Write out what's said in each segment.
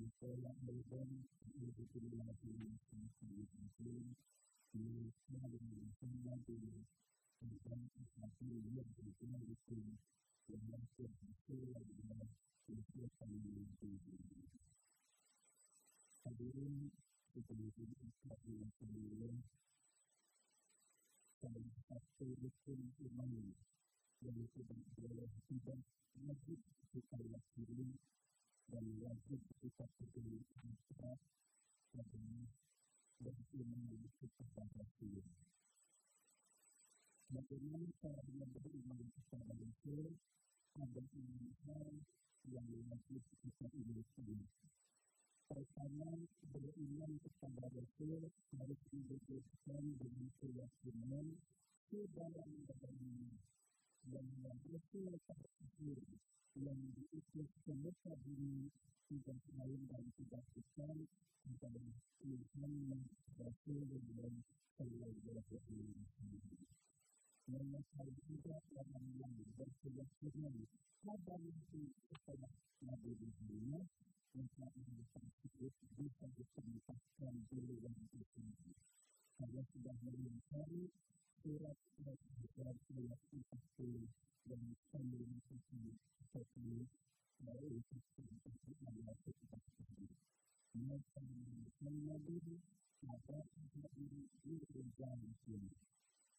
people that made dan wajib kita peduli akrab karena berarti memiliki kepada Tuhan. Bagaimana caranya beriman kepada Yesus? Ada enam hal yang wajib kita miliki. Pertama, beriman kepada Rasul harus didudukkan dengan keyakinan di dalam kebenaran yang Rasul tersebut yang diisi semesta bumi tidak lain dan tidak bukan adalah Tuhan Rasulullah Shallallahu Alaihi Wasallam. Menyesal juga orang yang bersudah firman pada nanti setelah Nabi Muhammad maka orang tersebut bisa ditempatkan di luar Islam. Saya sudah mencari surat Al-Hijab ayat 40 dan sambil mengikuti sesuatu dari sesuatu yang dapat kita ketahui. Maka menjadi maka kita ini berjalan sendiri.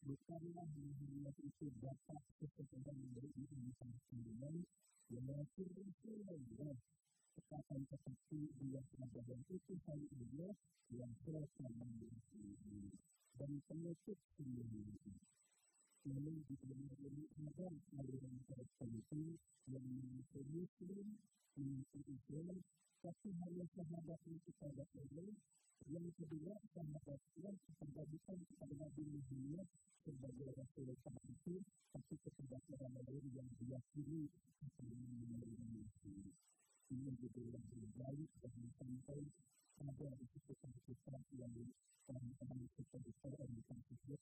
Bukanlah hanya itu dapat kesekian dari diri kita sendiri, tetapi juga tetapi tetapi dia pelajaran itu kali ini yang terus menjadi dan penutup sendiri. kemudian kita mengambil kemudian kita mengambil kemudian kita mengambil kemudian kita mengambil kemudian kita yang kedua sama kita kepada bukan kepada Nabi Muhammad sebagai Rasul yang itu, tapi kepada orang lain yang diyakini akan menerima Nabi. Ini juga yang terbaik dan sampai pada kesempatan kita yang kami kita bisa dan kita bisa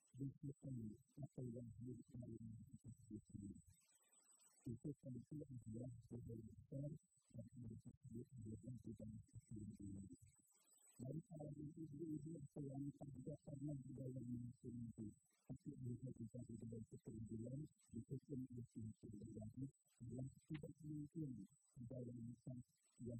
berfikir apa yang dia kenali dan berfikir. Itu sebabnya dia berfikir dan berfikir dengan tidak berfikir. Dari kalau itu diuji apa yang tidak pernah di dalam mimpi tapi juga bisa di dalam keterimbulan, itu pun mungkin terjadi dalam tidak mungkin di dalam misal yang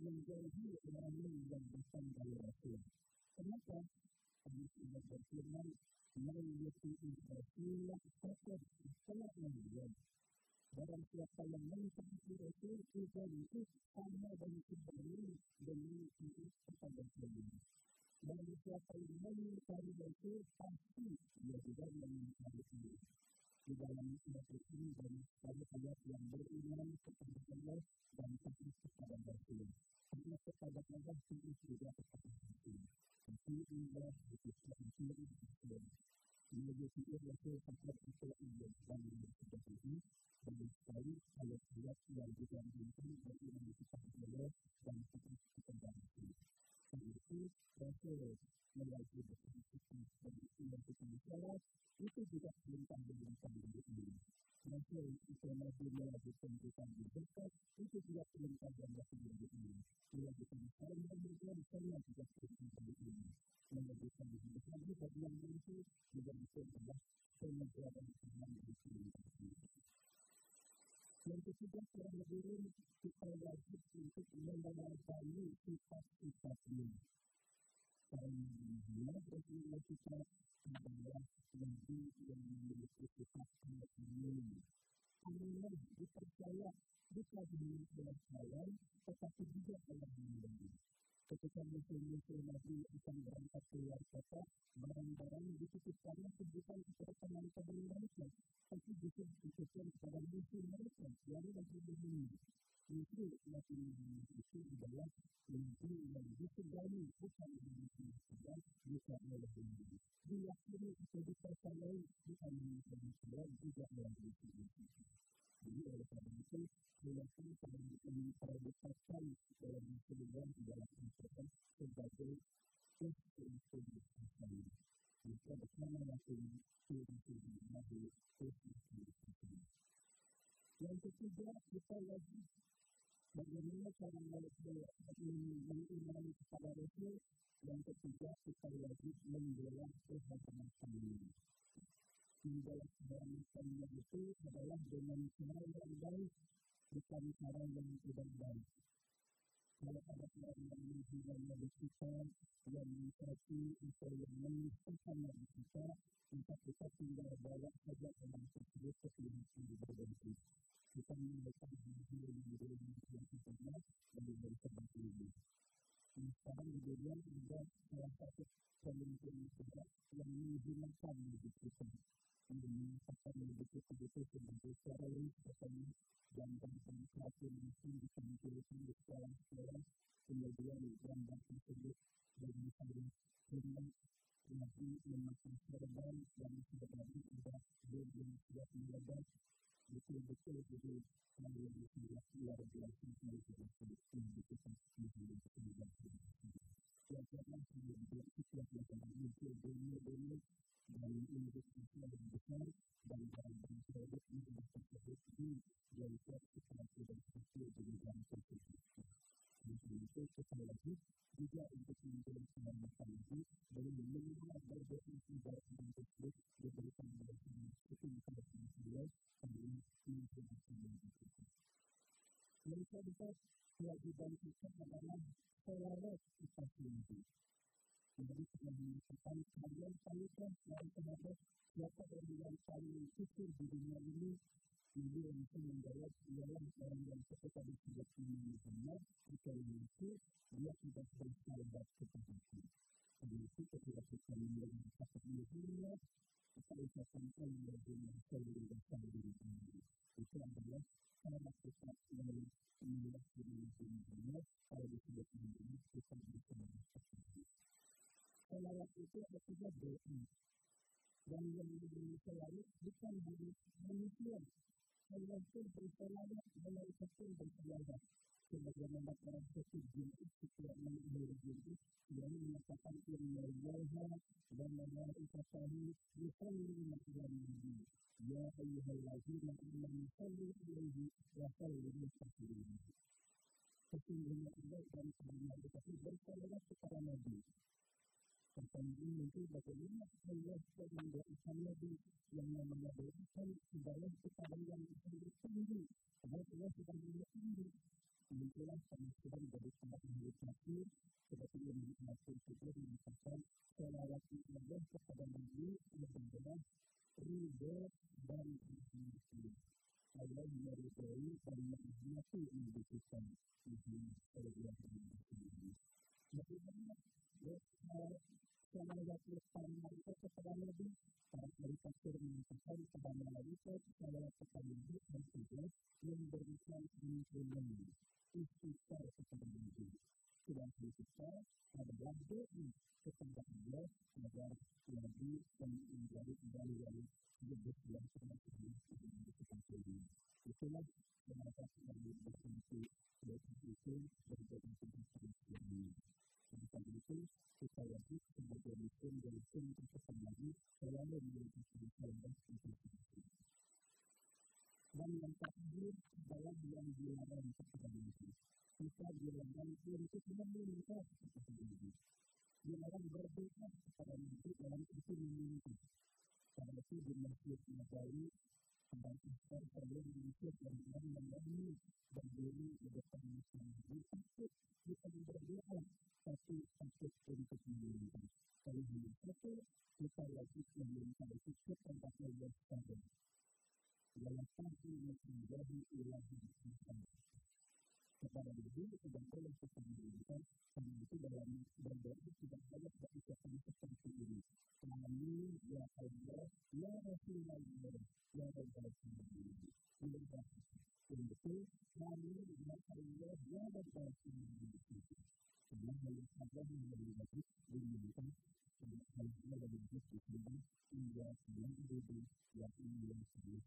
menjauhi orang yang bersangka Rasul. Kenapa? Karena sudah berfirman, Mayyati Rasulullah Fakat Salamu'alaikum. Barang siapa yang mentaati Rasul, kita itu sama dan sebelum mengikuti kepada Allah. Barang siapa yang mengikuti Rasul, pasti dia juga mengikuti di dalam suatu ini dan pada ayat yang beriman kepada Allah dan takut kepada Rasul. Karena kepada Allah itu juga kepada Rasul. Tapi Allah itu tidak Rasul. Menjadi Rasul sampai itu Allah dan sudah ini banyak sekali ayat-ayat yang digabungkan beriman kepada Allah dan takut kepada Rasul. Itu Rasul melalui yang bicara itu juga dari ini. Rasul itu nabi melakukan kita berkat itu juga dan dari ini. Melakukan saling memberikan saya juga dari ini. Melakukan berkat bagi yang itu juga perintah pengajaran Tuhan dari ini. Yang ketiga, kurang lebih kita wajib untuk mengenali sifat-sifat karena dia berpikir kita adalah nabi yang memiliki sifat ini. Karena dipercaya bukan hanya oleh saya, tetapi juga oleh dunia. Ketika musuh-musuh Nabi akan berangkat keluar kota, barang-barang dititipkannya sebutan kepada teman-teman mereka, tapi juga dititipkan kepada musuh mereka, yang lebih dulu. Itu Nabi Muhammad itu adalah Nabi yang disegani bukan Nabi saja, bukan oleh diri. Diyakini atau dipercayai bukan Nabi saja, juga oleh diri. Jadi oleh karena itu, diyakini pada ini diperdebatkan dalam Rasulullah di dalam Al-Quran sebagai Rasul Rasul Jika bersama Rasul Rasul Nabi Rasul Yang ketiga, kita wajib bagaimana cara mengimani kepada Rasul yang ketiga kita wajib membela kehormatan. Membela kehormatan itu adalah dengan cara yang baik, bukan cara yang tidak baik. Kalau ada orang yang menghina Nabi kita, yang mencaci atau yang menyusahkan Nabi kita, maka kita tinggal bawa saja orang tersebut ke pihak yang berbeda kita menambahkan diri yang menjadi yang pertama dari dari sebab ini. Sekarang kemudian ada salah satu pemimpin kita yang menggunakan hidup kita menggunakan hidup kita itu sebagai yang pertama dan tentang satu mungkin ditampilkan di sekolah-sekolah kemudian gambar tersebut dari misalnya dengan Nabi memakai serban dan serban ada dia yang sudah menjabat betul-betul jadi kalau yang sudah luar biasa saya sudah sebutkan di kita yang karena kemudian setiap yang muncul dunia-dunia dan industri yang besar dan barang-barang produk yang tersebut ini dari kita sudah berhasil di dalam tersebut. Untuk itu kita lagi juga untuk menjelaskan masalah ini dari minimal berbagai ibarat yang tersebut diberikan oleh itu kepada beliau sebelum menjelaskan itu. Yang kedua, kewajiban kita adalah selawat kita sendiri. Jadi kita mengatakan kalian paling dan terhadap siapa yang paling kecil di dunia ini ini yang bisa menjawab ialah orang yang ketika disebut ini Muhammad jika itu dia tidak bersahabat kepada kita. Jadi itu ketika kita menjadi kata Muhammad kita ucapkan Allah dengan seluruh dan seluruh ini. Itu adalah cara kita melihat diri Muhammad kalau disebut ini kita bisa mengatakan. Salawat itu ada tiga doa dan yang diberi salawat bukan hanya manusia Allah pun bersalawat malaikat pun bersalawat sebagaimana para pesugihan setiap mengakhiri diri yang menyatakan inna Allah dan malaikatahu yusalluna ala nabi ya ayyuhalladzina amanu sallu alaihi wa sallimu taslima sesungguhnya Allah dan para malaikat bersalawat kepada nabi pertanyaan itu bagaimana Allah menjadikan Nabi yang namanya berikan ibadah kepada yang lebih tinggi. Karena Allah lebih tinggi. Kemudian kami sudah menjadi sangat menikmati seperti yang dimaksud juga mengatakan selawat Allah kepada Nabi adalah ridho dan rahmati. Allah meridhoi dan merahmati Nabi kita. Ini adalah Bagaimana para malaikat kepada Nabi, para ahli tafsir mengatakan kepada malaikat saya kepada Nabi dan juga memberikan ampunan istighfar kepada Nabi. Sedang istighfar adalah doa kepada Allah agar Nabi dan menjadi kembali yang lebih yang termasuk di sekitar ini. Itulah kenapa kami berfungsi yaitu itu berjadi sebuah ini. Oleh itu, kita wajib sebagai muslim dan muslim terkesan lagi selalu memiliki saudara investasi. Dan yang terakhir adalah yang dilarang kepada Nabi. Kita dilarang untuk meminta kepada Nabi. Dilarang berdoa kepada Nabi dalam itu meminta. Karena itu di Masjid Nabawi dan Islam perlu diikut dan orang berdiri di depan Nabi. Takut kita berdoa tapi takut untuk meminta. Kalau hanya satu, kita wajib meminta itu kepada Allah saja. Dalam satu yang menjadi ilahi Tuhan. Kepada Nabi tidak boleh kita meminta, karena itu dalam berdoa tidak boleh berucapan seperti ini. Kami ya Allah, ya Rasulullah, ya Alamin. Ya Rabbal Untuk kami ya Allah, ya Alamin. Karena hanya saja yang baik diminta hanya lebih baik di sini hingga sembilan ribu yang ini yang serius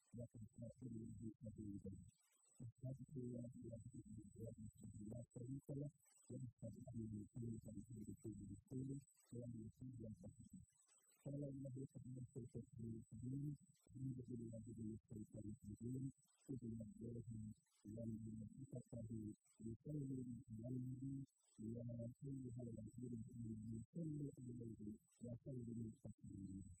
that can actually reduce the reason. It's basically we have the last paper, then it's actually the. Cada una de estas de de de de que de de la la la la la la la la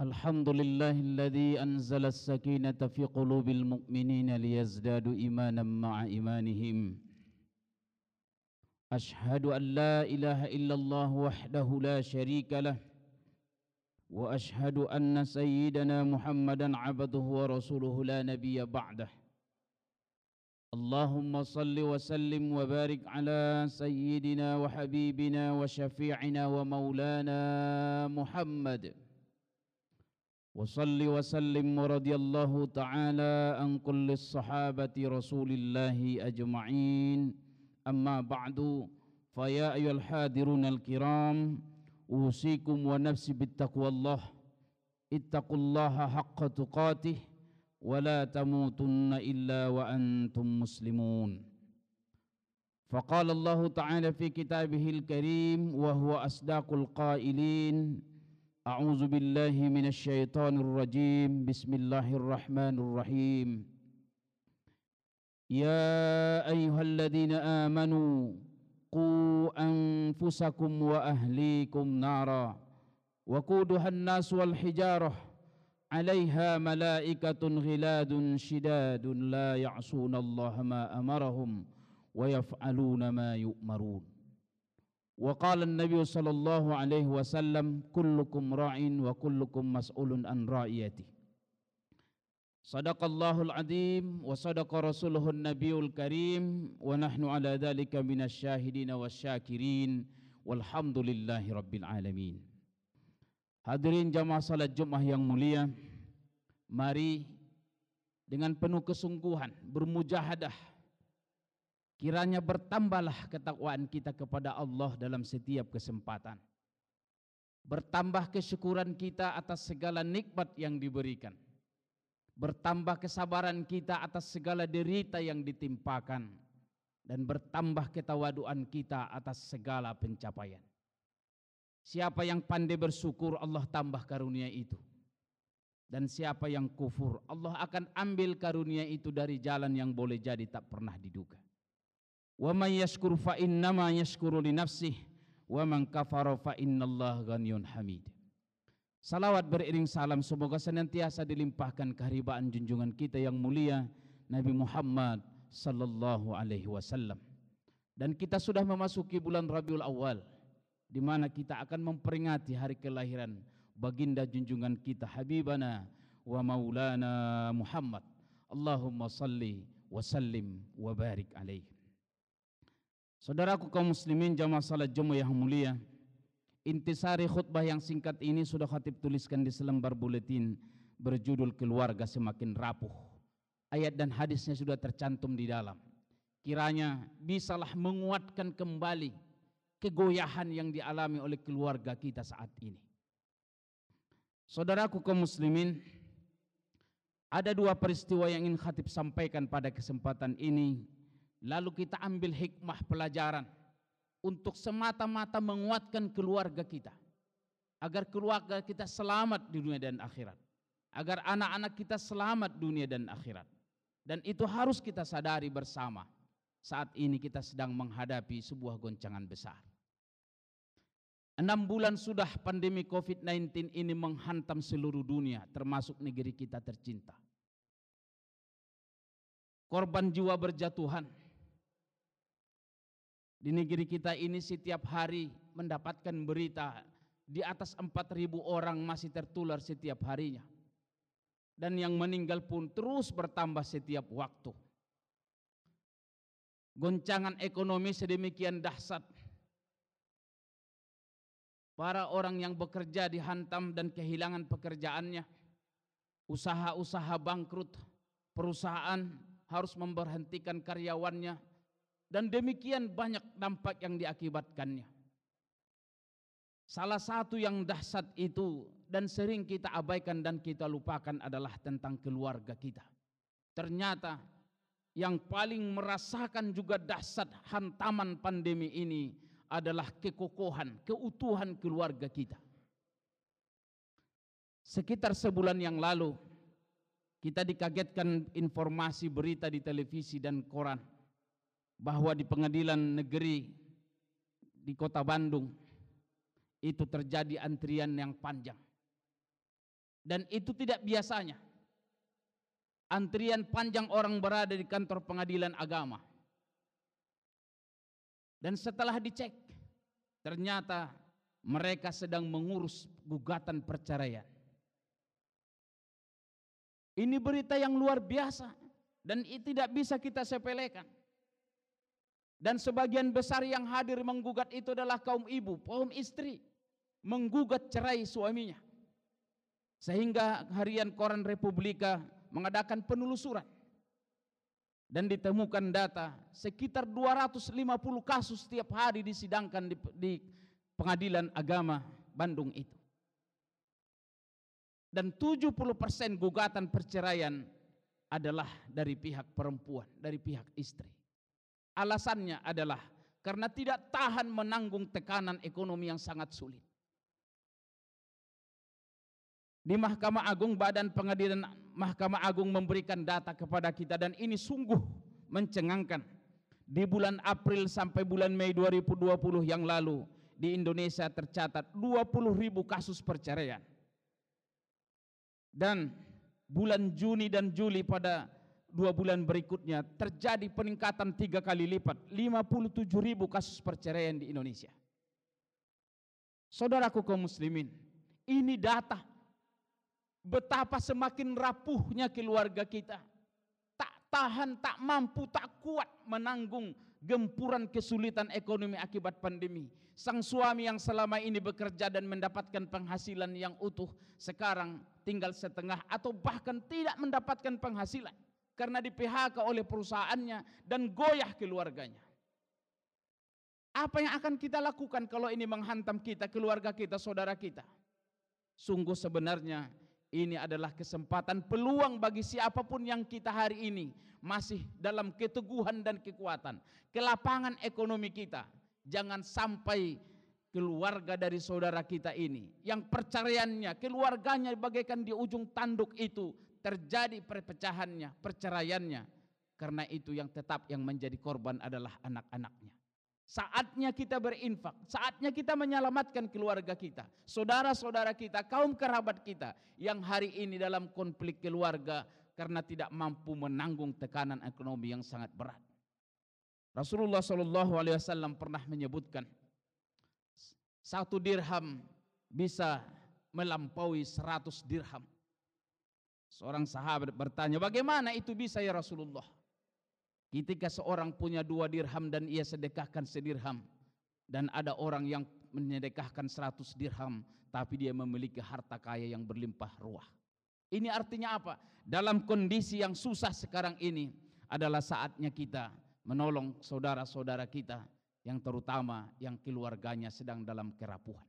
الحمد لله الذي أنزل السكينة في قلوب المؤمنين ليزدادوا إيمانا مع إيمانهم أشهد أن لا إله إلا الله وحده لا شريك له وأشهد أن سيدنا محمدا عبده ورسوله لا نبي بعده. اللهم صل وسلم وبارك على سيدنا وحبيبنا وشفيعنا ومولانا محمد. وصل وسلم ورضي الله تعالى عن كل الصحابة رسول الله أجمعين. أما بعد فيا أيها الحاضرون الكرام أوصيكم ونفسي بالتقوى الله. اتقوا الله حق تقاته ولا تموتن إلا وأنتم مسلمون. فقال الله تعالى في كتابه الكريم وهو أصدق القائلين أعوذ بالله من الشيطان الرجيم. بسم الله الرحمن الرحيم. يا أيها الذين آمنوا qu anfusakum wa ahlikum nara wa quduha an-nas wal hijarah alaiha malaikatun ghiladun shidadun la ya'suna Allah ma amarahum wa yaf'aluna ma yu'marun wa qala an-nabi sallallahu alaihi wasallam kullukum ra'in wa kullukum mas'ulun an ra'iyatihi Sadaqallahul azim wa sadaqa rasuluhun nabiul karim wa nahnu ala dhalika minasyahidina wa syakirin walhamdulillahi rabbil alamin. Hadirin jamaah salat Jumat yang mulia, mari dengan penuh kesungguhan bermujahadah kiranya bertambahlah ketakwaan kita kepada Allah dalam setiap kesempatan. Bertambah kesyukuran kita atas segala nikmat yang diberikan. Bertambah kesabaran kita atas segala derita yang ditimpakan dan bertambah ketawaduan kita atas segala pencapaian. Siapa yang pandai bersyukur Allah tambah karunia itu. Dan siapa yang kufur Allah akan ambil karunia itu dari jalan yang boleh jadi tak pernah diduga. Wa may yashkur fa innama yashkuru li nafsih wa man kafara fa innallaha ghaniyun hamid. Salawat beriring salam semoga senantiasa dilimpahkan keharibaan junjungan kita yang mulia Nabi Muhammad sallallahu alaihi wasallam. Dan kita sudah memasuki bulan Rabiul Awal di mana kita akan memperingati hari kelahiran baginda junjungan kita Habibana wa Maulana Muhammad. Allahumma salli wa sallim wa barik alaih. Saudaraku kaum muslimin jamaah salat Jumat yang mulia, intisari khutbah yang singkat ini sudah khatib tuliskan di selembar buletin berjudul keluarga semakin rapuh. Ayat dan hadisnya sudah tercantum di dalam. Kiranya bisalah menguatkan kembali kegoyahan yang dialami oleh keluarga kita saat ini. Saudaraku kaum muslimin, ada dua peristiwa yang ingin khatib sampaikan pada kesempatan ini. Lalu kita ambil hikmah pelajaran untuk semata-mata menguatkan keluarga kita. Agar keluarga kita selamat di dunia dan akhirat. Agar anak-anak kita selamat dunia dan akhirat. Dan itu harus kita sadari bersama. Saat ini kita sedang menghadapi sebuah goncangan besar. Enam bulan sudah pandemi COVID-19 ini menghantam seluruh dunia, termasuk negeri kita tercinta. Korban jiwa berjatuhan. Di negeri kita ini setiap hari mendapatkan berita di atas 4.000 orang masih tertular setiap harinya. Dan yang meninggal pun terus bertambah setiap waktu. Goncangan ekonomi sedemikian dahsyat Para orang yang bekerja dihantam dan kehilangan pekerjaannya. Usaha-usaha bangkrut, perusahaan harus memberhentikan karyawannya dan demikian banyak dampak yang diakibatkannya. Salah satu yang dahsyat itu dan sering kita abaikan dan kita lupakan adalah tentang keluarga kita. Ternyata yang paling merasakan juga dahsyat hantaman pandemi ini adalah kekokohan, keutuhan keluarga kita. Sekitar sebulan yang lalu, kita dikagetkan informasi berita di televisi dan koran bahwa di pengadilan negeri di kota Bandung itu terjadi antrian yang panjang. Dan itu tidak biasanya. Antrian panjang orang berada di kantor pengadilan agama. Dan setelah dicek, ternyata mereka sedang mengurus gugatan perceraian. Ini berita yang luar biasa dan tidak bisa kita sepelekan. Dan sebagian besar yang hadir menggugat itu adalah kaum ibu, kaum istri. Menggugat cerai suaminya. Sehingga harian koran Republika mengadakan penelusuran dan ditemukan data sekitar 250 kasus setiap hari disidangkan di, di pengadilan agama Bandung itu. Dan 70% gugatan perceraian adalah dari pihak perempuan, dari pihak istri. Alasannya adalah karena tidak tahan menanggung tekanan ekonomi yang sangat sulit. Di Mahkamah Agung Badan Pengadilan Mahkamah Agung memberikan data kepada kita dan ini sungguh mencengangkan. Di bulan April sampai bulan Mei 2020 yang lalu di Indonesia tercatat 20 ribu kasus perceraian. Dan bulan Juni dan Juli pada dua bulan berikutnya terjadi peningkatan tiga kali lipat 57 ribu kasus perceraian di Indonesia. Saudaraku kaum muslimin, ini data Betapa semakin rapuhnya keluarga kita. Tak tahan, tak mampu, tak kuat menanggung gempuran kesulitan ekonomi akibat pandemi. Sang suami yang selama ini bekerja dan mendapatkan penghasilan yang utuh sekarang tinggal setengah atau bahkan tidak mendapatkan penghasilan karena di PHK oleh perusahaannya dan goyah keluarganya. Apa yang akan kita lakukan kalau ini menghantam kita, keluarga kita, saudara kita? Sungguh sebenarnya ini adalah kesempatan peluang bagi siapa pun yang kita hari ini masih dalam keteguhan dan kekuatan. Kelapangan ekonomi kita. Jangan sampai keluarga dari saudara kita ini yang perceraiannya, keluarganya bagaikan di ujung tanduk itu terjadi perpecahannya, perceraiannya. Karena itu yang tetap yang menjadi korban adalah anak-anaknya. Saatnya kita berinfak, saatnya kita menyelamatkan keluarga kita, saudara-saudara kita, kaum kerabat kita yang hari ini dalam konflik keluarga karena tidak mampu menanggung tekanan ekonomi yang sangat berat. Rasulullah Shallallahu Alaihi Wasallam pernah menyebutkan satu dirham bisa melampaui seratus dirham. Seorang sahabat bertanya, bagaimana itu bisa ya Rasulullah? Ketika seorang punya dua dirham dan ia sedekahkan sedirham dan ada orang yang menyedekahkan seratus dirham tapi dia memiliki harta kaya yang berlimpah ruah. Ini artinya apa? Dalam kondisi yang susah sekarang ini adalah saatnya kita menolong saudara-saudara kita yang terutama yang keluarganya sedang dalam kerapuhan.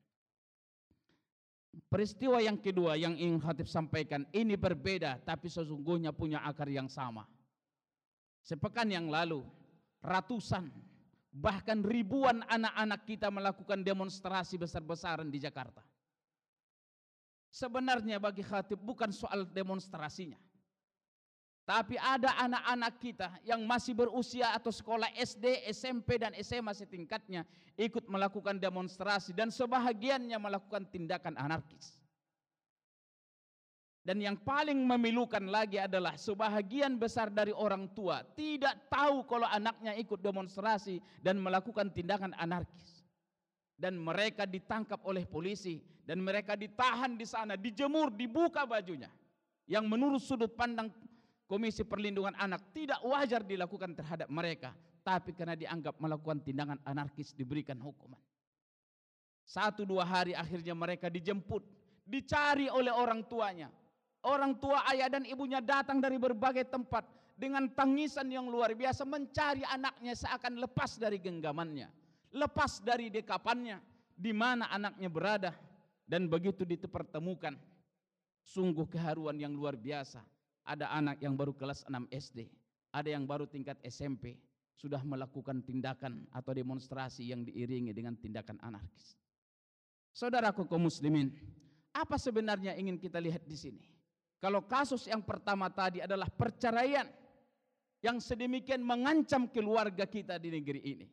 Peristiwa yang kedua yang ingin Khatib sampaikan ini berbeda tapi sesungguhnya punya akar yang sama. Sepekan yang lalu, ratusan bahkan ribuan anak-anak kita melakukan demonstrasi besar-besaran di Jakarta. Sebenarnya bagi khatib bukan soal demonstrasinya. Tapi ada anak-anak kita yang masih berusia atau sekolah SD, SMP dan SMA setingkatnya ikut melakukan demonstrasi dan sebahagiannya melakukan tindakan anarkis. Dan yang paling memilukan lagi adalah sebahagian besar dari orang tua tidak tahu kalau anaknya ikut demonstrasi dan melakukan tindakan anarkis. Dan mereka ditangkap oleh polisi dan mereka ditahan di sana, dijemur, dibuka bajunya. Yang menurut sudut pandang Komisi Perlindungan Anak tidak wajar dilakukan terhadap mereka, tapi karena dianggap melakukan tindakan anarkis diberikan hukuman. Satu dua hari akhirnya mereka dijemput, dicari oleh orang tuanya, Orang tua ayah dan ibunya datang dari berbagai tempat dengan tangisan yang luar biasa mencari anaknya seakan lepas dari genggamannya, lepas dari dekapannya, di mana anaknya berada dan begitu dipertemukan sungguh keharuan yang luar biasa. Ada anak yang baru kelas 6 SD, ada yang baru tingkat SMP, sudah melakukan tindakan atau demonstrasi yang diiringi dengan tindakan anarkis. Saudaraku kaum muslimin, apa sebenarnya ingin kita lihat di sini? Kalau kasus yang pertama tadi adalah perceraian yang sedemikian mengancam keluarga kita di negeri ini.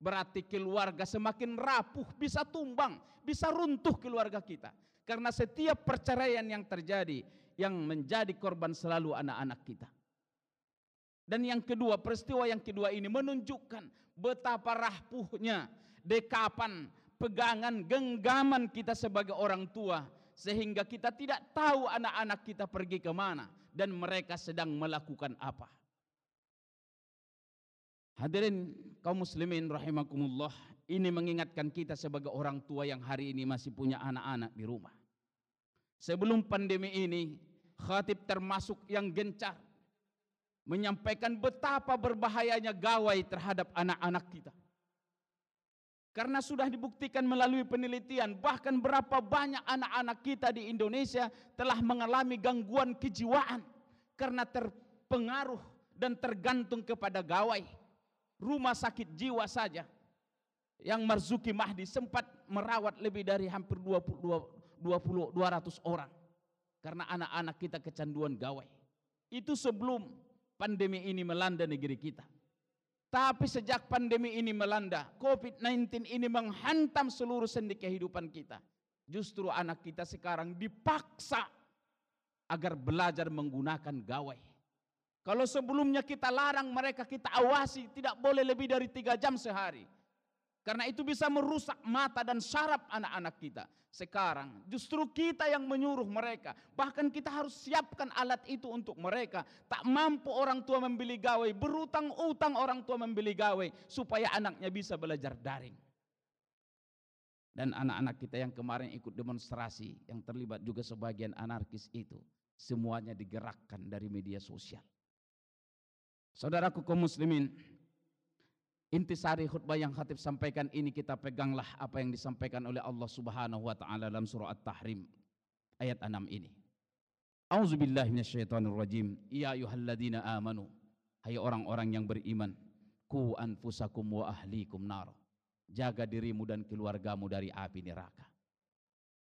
Berarti keluarga semakin rapuh, bisa tumbang, bisa runtuh keluarga kita. Karena setiap perceraian yang terjadi, yang menjadi korban selalu anak-anak kita. Dan yang kedua, peristiwa yang kedua ini menunjukkan betapa rapuhnya dekapan, pegangan, genggaman kita sebagai orang tua sehingga kita tidak tahu anak-anak kita pergi ke mana dan mereka sedang melakukan apa. Hadirin kaum muslimin rahimakumullah, ini mengingatkan kita sebagai orang tua yang hari ini masih punya anak-anak di rumah. Sebelum pandemi ini, khatib termasuk yang gencar menyampaikan betapa berbahayanya gawai terhadap anak-anak kita. Karena sudah dibuktikan melalui penelitian bahkan berapa banyak anak-anak kita di Indonesia telah mengalami gangguan kejiwaan karena terpengaruh dan tergantung kepada gawai. Rumah sakit jiwa saja yang Marzuki Mahdi sempat merawat lebih dari hampir 20, 20 200 orang karena anak-anak kita kecanduan gawai. Itu sebelum pandemi ini melanda negeri kita. Tapi sejak pandemi ini melanda, COVID-19 ini menghantam seluruh sendi kehidupan kita. Justru anak kita sekarang dipaksa agar belajar menggunakan gawai. Kalau sebelumnya kita larang mereka, kita awasi, tidak boleh lebih dari tiga jam sehari. Karena itu bisa merusak mata dan syaraf anak-anak kita. Sekarang justru kita yang menyuruh mereka. Bahkan kita harus siapkan alat itu untuk mereka. Tak mampu orang tua membeli gawai. Berutang-utang orang tua membeli gawai. Supaya anaknya bisa belajar daring. dan anak-anak kita yang kemarin ikut demonstrasi yang terlibat juga sebagian anarkis itu semuanya digerakkan dari media sosial. Saudaraku kaum muslimin, intisari khutbah yang khatib sampaikan ini kita peganglah apa yang disampaikan oleh Allah Subhanahu wa taala dalam surah At-Tahrim ayat 6 ini. Auzubillahi minasyaitonirrajim. Ya ayyuhalladzina amanu. Hai orang-orang yang beriman, ku anfusakum wa ahlikum nar jaga dirimu dan keluargamu dari api neraka.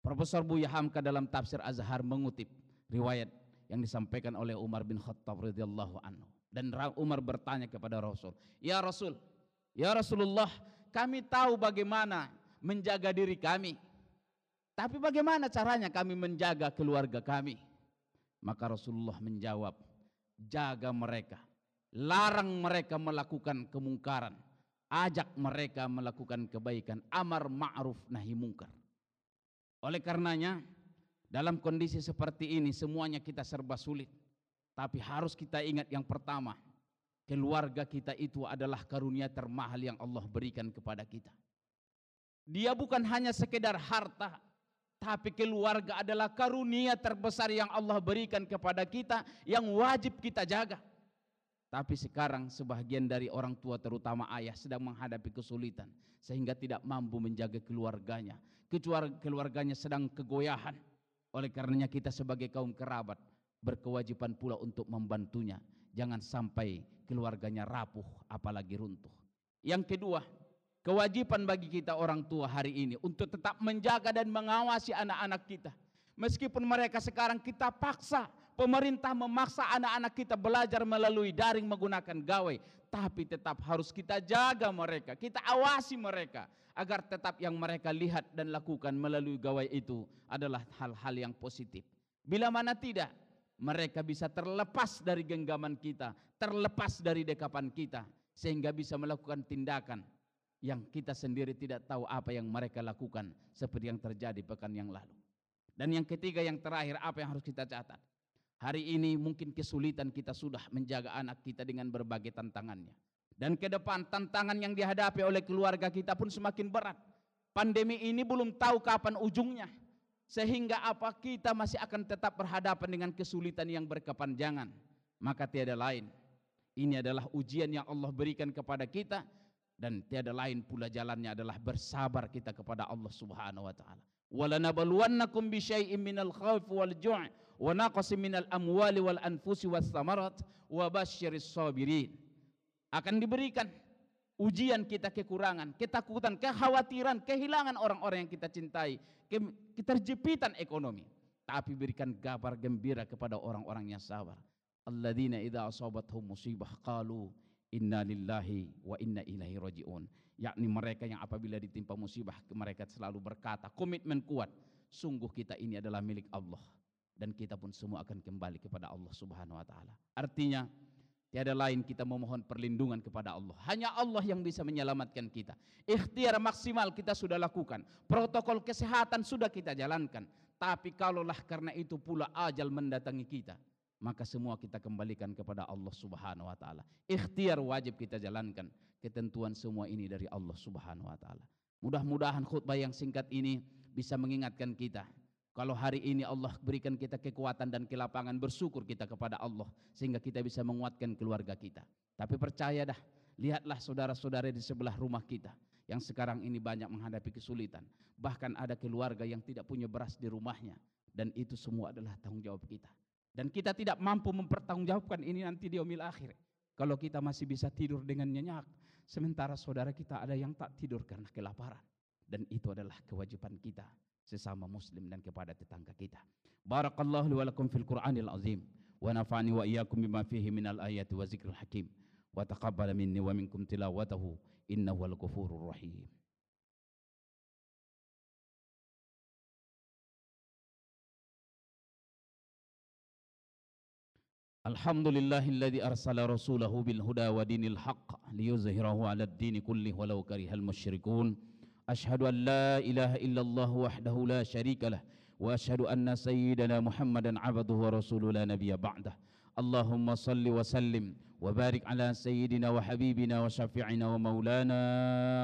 Profesor Buya Hamka dalam tafsir Azhar mengutip riwayat yang disampaikan oleh Umar bin Khattab radhiyallahu anhu. Dan Umar bertanya kepada Rasul, "Ya Rasul, ya Rasulullah, kami tahu bagaimana menjaga diri kami. Tapi bagaimana caranya kami menjaga keluarga kami?" Maka Rasulullah menjawab, "Jaga mereka, larang mereka melakukan kemungkaran." ajak mereka melakukan kebaikan, amar ma'ruf nahi mungkar. Oleh karenanya, dalam kondisi seperti ini semuanya kita serba sulit. Tapi harus kita ingat yang pertama, keluarga kita itu adalah karunia termahal yang Allah berikan kepada kita. Dia bukan hanya sekedar harta, tapi keluarga adalah karunia terbesar yang Allah berikan kepada kita yang wajib kita jaga. Tapi sekarang sebagian dari orang tua terutama ayah sedang menghadapi kesulitan sehingga tidak mampu menjaga keluarganya. Keluarganya sedang kegoyahan. Oleh karenanya kita sebagai kaum kerabat berkewajiban pula untuk membantunya. Jangan sampai keluarganya rapuh apalagi runtuh. Yang kedua, kewajiban bagi kita orang tua hari ini untuk tetap menjaga dan mengawasi anak-anak kita. Meskipun mereka sekarang kita paksa Pemerintah memaksa anak-anak kita belajar melalui daring menggunakan gawai, tapi tetap harus kita jaga mereka, kita awasi mereka agar tetap yang mereka lihat dan lakukan melalui gawai itu adalah hal-hal yang positif. Bila mana tidak, mereka bisa terlepas dari genggaman kita, terlepas dari dekapan kita, sehingga bisa melakukan tindakan yang kita sendiri tidak tahu apa yang mereka lakukan seperti yang terjadi pekan yang lalu. Dan yang ketiga yang terakhir apa yang harus kita catat? Hari ini mungkin kesulitan kita sudah menjaga anak kita dengan berbagai tantangannya. Dan ke depan tantangan yang dihadapi oleh keluarga kita pun semakin berat. Pandemi ini belum tahu kapan ujungnya. Sehingga apa kita masih akan tetap berhadapan dengan kesulitan yang berkepanjangan. Maka tiada lain. Ini adalah ujian yang Allah berikan kepada kita. Dan tiada lain pula jalannya adalah bersabar kita kepada Allah subhanahu wa ta'ala. Walanabluwannakum bisyai'im minal khawf wal ju' wa naqsim minal amwali wal anfusi was wa basyiris sabirin akan diberikan ujian kita kekurangan, ketakutan, kekhawatiran, kehilangan orang-orang yang kita cintai, ke, keterjepitan ekonomi. Tapi berikan kabar gembira kepada orang-orang yang sabar. Alladzina idza asabathum musibah qalu inna lillahi wa inna ilaihi rajiun. Yakni mereka yang apabila ditimpa musibah mereka selalu berkata komitmen kuat, sungguh kita ini adalah milik Allah dan kita pun semua akan kembali kepada Allah Subhanahu wa taala. Artinya tiada lain kita memohon perlindungan kepada Allah. Hanya Allah yang bisa menyelamatkan kita. Ikhtiar maksimal kita sudah lakukan. Protokol kesehatan sudah kita jalankan. Tapi kalaulah karena itu pula ajal mendatangi kita, maka semua kita kembalikan kepada Allah Subhanahu wa taala. Ikhtiar wajib kita jalankan. Ketentuan semua ini dari Allah Subhanahu wa taala. Mudah-mudahan khutbah yang singkat ini bisa mengingatkan kita kalau hari ini Allah berikan kita kekuatan dan kelapangan bersyukur kita kepada Allah sehingga kita bisa menguatkan keluarga kita. Tapi percaya dah, lihatlah saudara-saudara di sebelah rumah kita yang sekarang ini banyak menghadapi kesulitan. Bahkan ada keluarga yang tidak punya beras di rumahnya dan itu semua adalah tanggung jawab kita. Dan kita tidak mampu mempertanggungjawabkan ini nanti di omil akhir. Kalau kita masih bisa tidur dengan nyenyak, sementara saudara kita ada yang tak tidur karena kelaparan. Dan itu adalah kewajiban kita sesama muslim dan kepada tetangga kita. Barakallahu li wa lakum fil Qur'anil azim wa nafa'ani wa iyyakum bima fihi minal ayati wa zikril hakim wa taqabbal minni wa minkum tilawatahu innahu wal ghafurur rahim. الحمد لله الذي أرسل رسوله بالهدى ودين الحق ليظهره على الدين كله ولو كره المشركون أشهد أن لا إله إلا الله وحده لا شريك له وأشهد أن سيدنا محمدا عبده ورسوله لا نبي بعده. اللهم صل وسلم وبارك على سيدنا وحبيبنا وشفيعنا ومولانا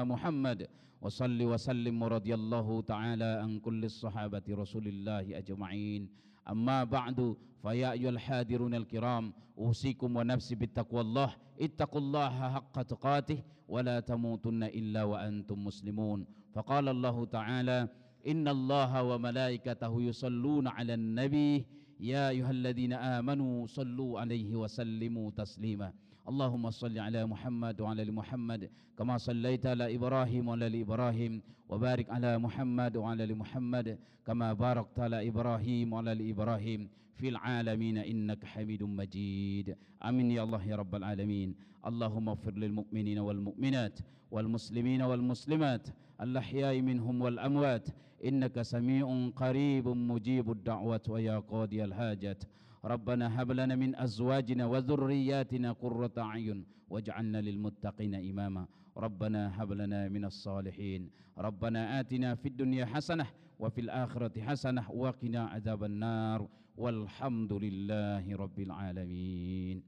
محمد وصل وسلم ورضي الله تعالى عن كل الصحابة رسول الله أجمعين. أما بعد فيا أيها الحاضرون الكرام أوصيكم ونفسي بتقوى الله. اتقوا الله حق تقاته ولا تموتن إلا وأنتم مسلمون فقال الله تعالى إن الله وملائكته يصلون على النبي يا أيها الذين آمنوا صلوا عليه وسلموا تسليما اللهم صل على محمد وعلى ال محمد كما صليت على ابراهيم وعلى ال ابراهيم وبارك على محمد وعلى ال محمد كما باركت على ابراهيم وعلى ال ابراهيم في العالمين إنك حميد مجيد. آمين يا الله يا رب العالمين. اللهم اغفر للمؤمنين والمؤمنات والمسلمين والمسلمات الأحياء منهم والأموات. إنك سميع قريب مجيب الدعوة ويا قاضي الحاجات. ربنا هب لنا من أزواجنا وذرياتنا قرة أعين واجعلنا للمتقين إماما. ربنا هب لنا من الصالحين. ربنا آتنا في الدنيا حسنة وفي الآخرة حسنة وقنا عذاب النار. والحمد لله رب العالمين.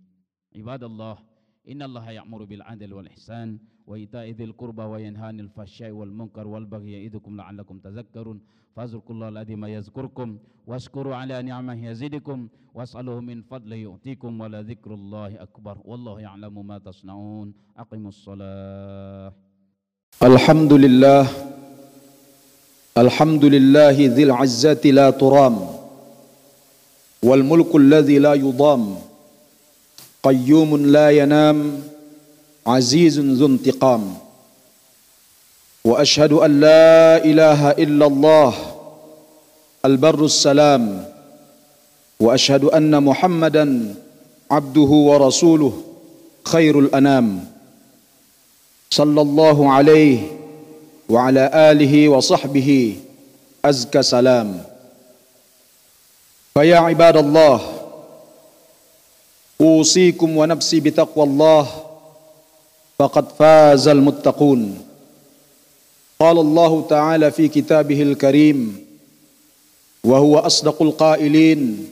عباد الله إن الله يأمر بالعدل والإحسان وإيتاء ذي القربى وينهى عن الفحشاء والمنكر والبغي يعظكم لعلكم تذكرون. فاذكروا الله العظيم يذكركم واشكروا على نعمه يزدكم واسألوه من فضله يؤتيكم ولذكر الله أكبر والله يعلم ما تصنعون. أقيموا الصلاة. الحمد لله الحمد لله ذي العزة لا ترام. والملك الذي لا يضام قيوم لا ينام عزيز ذو انتقام. وأشهد أن لا إله إلا الله البر السلام. وأشهد أن محمدا عبده ورسوله خير الأنام. صلى الله عليه وعلى آله وصحبه أزكى سلام. فيا عباد الله أوصيكم ونفسي بتقوى الله فقد فاز المتقون. قال الله تعالى في كتابه الكريم وهو أصدق القائلين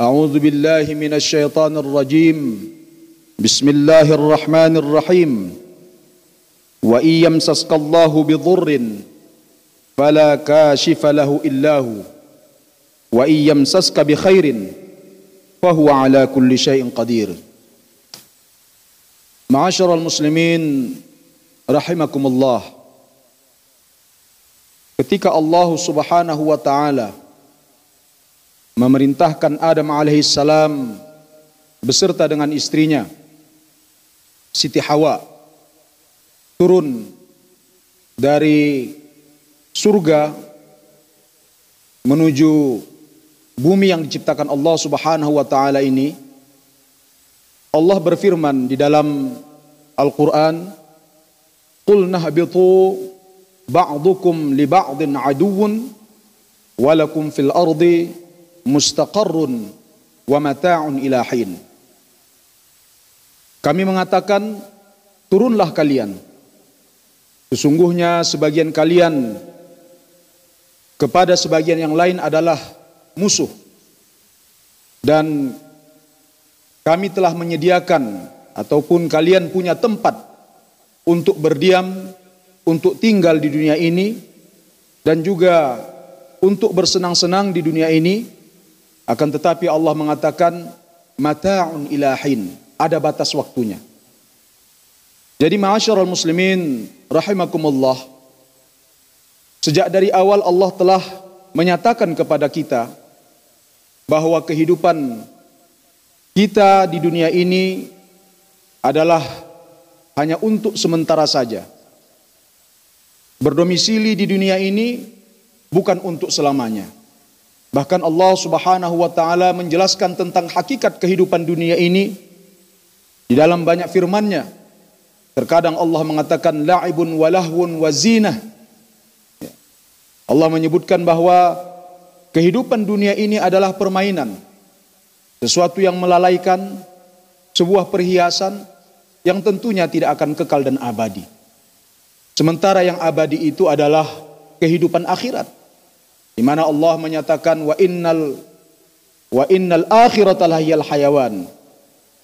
أعوذ بالله من الشيطان الرجيم بسم الله الرحمن الرحيم وإن يمسسك الله بضر فلا كاشف له إلا هو. wa iyyamsaska bi khairin fahuwa ala kulli syai'in qadir. Ma'asyar al-muslimin rahimakumullah. Ketika Allah Subhanahu wa taala memerintahkan Adam alaihi salam beserta dengan istrinya Siti Hawa turun dari surga menuju bumi yang diciptakan Allah Subhanahu wa taala ini Allah berfirman di dalam Al-Qur'an Qul nahbitu ba'dukum li ba'din aduwwun walakum fil ardi mustaqarrun wa mata'un ila hin. Kami mengatakan turunlah kalian. Sesungguhnya sebagian kalian kepada sebagian yang lain adalah musuh. Dan kami telah menyediakan ataupun kalian punya tempat untuk berdiam untuk tinggal di dunia ini dan juga untuk bersenang-senang di dunia ini akan tetapi Allah mengatakan mata'un ilahin ada batas waktunya jadi ma'asyiral muslimin rahimakumullah sejak dari awal Allah telah menyatakan kepada kita bahwa kehidupan kita di dunia ini adalah hanya untuk sementara saja berdomisili di dunia ini bukan untuk selamanya. Bahkan Allah Subhanahu wa taala menjelaskan tentang hakikat kehidupan dunia ini di dalam banyak firman-Nya. Terkadang Allah mengatakan la'ibun walahwun wazinah. Allah menyebutkan bahwa kehidupan dunia ini adalah permainan. Sesuatu yang melalaikan, sebuah perhiasan yang tentunya tidak akan kekal dan abadi. Sementara yang abadi itu adalah kehidupan akhirat. Di mana Allah menyatakan wa innal wa innal akhirata lahiyal hayawan.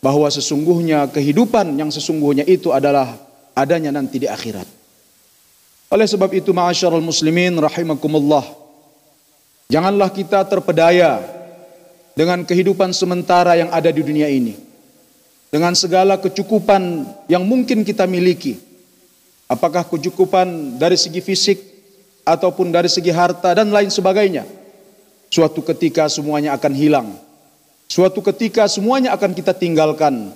Bahwa sesungguhnya kehidupan yang sesungguhnya itu adalah adanya nanti di akhirat. Oleh sebab itu ma'asyarul muslimin rahimakumullah. Janganlah kita terpedaya dengan kehidupan sementara yang ada di dunia ini. Dengan segala kecukupan yang mungkin kita miliki. Apakah kecukupan dari segi fisik ataupun dari segi harta dan lain sebagainya. Suatu ketika semuanya akan hilang. Suatu ketika semuanya akan kita tinggalkan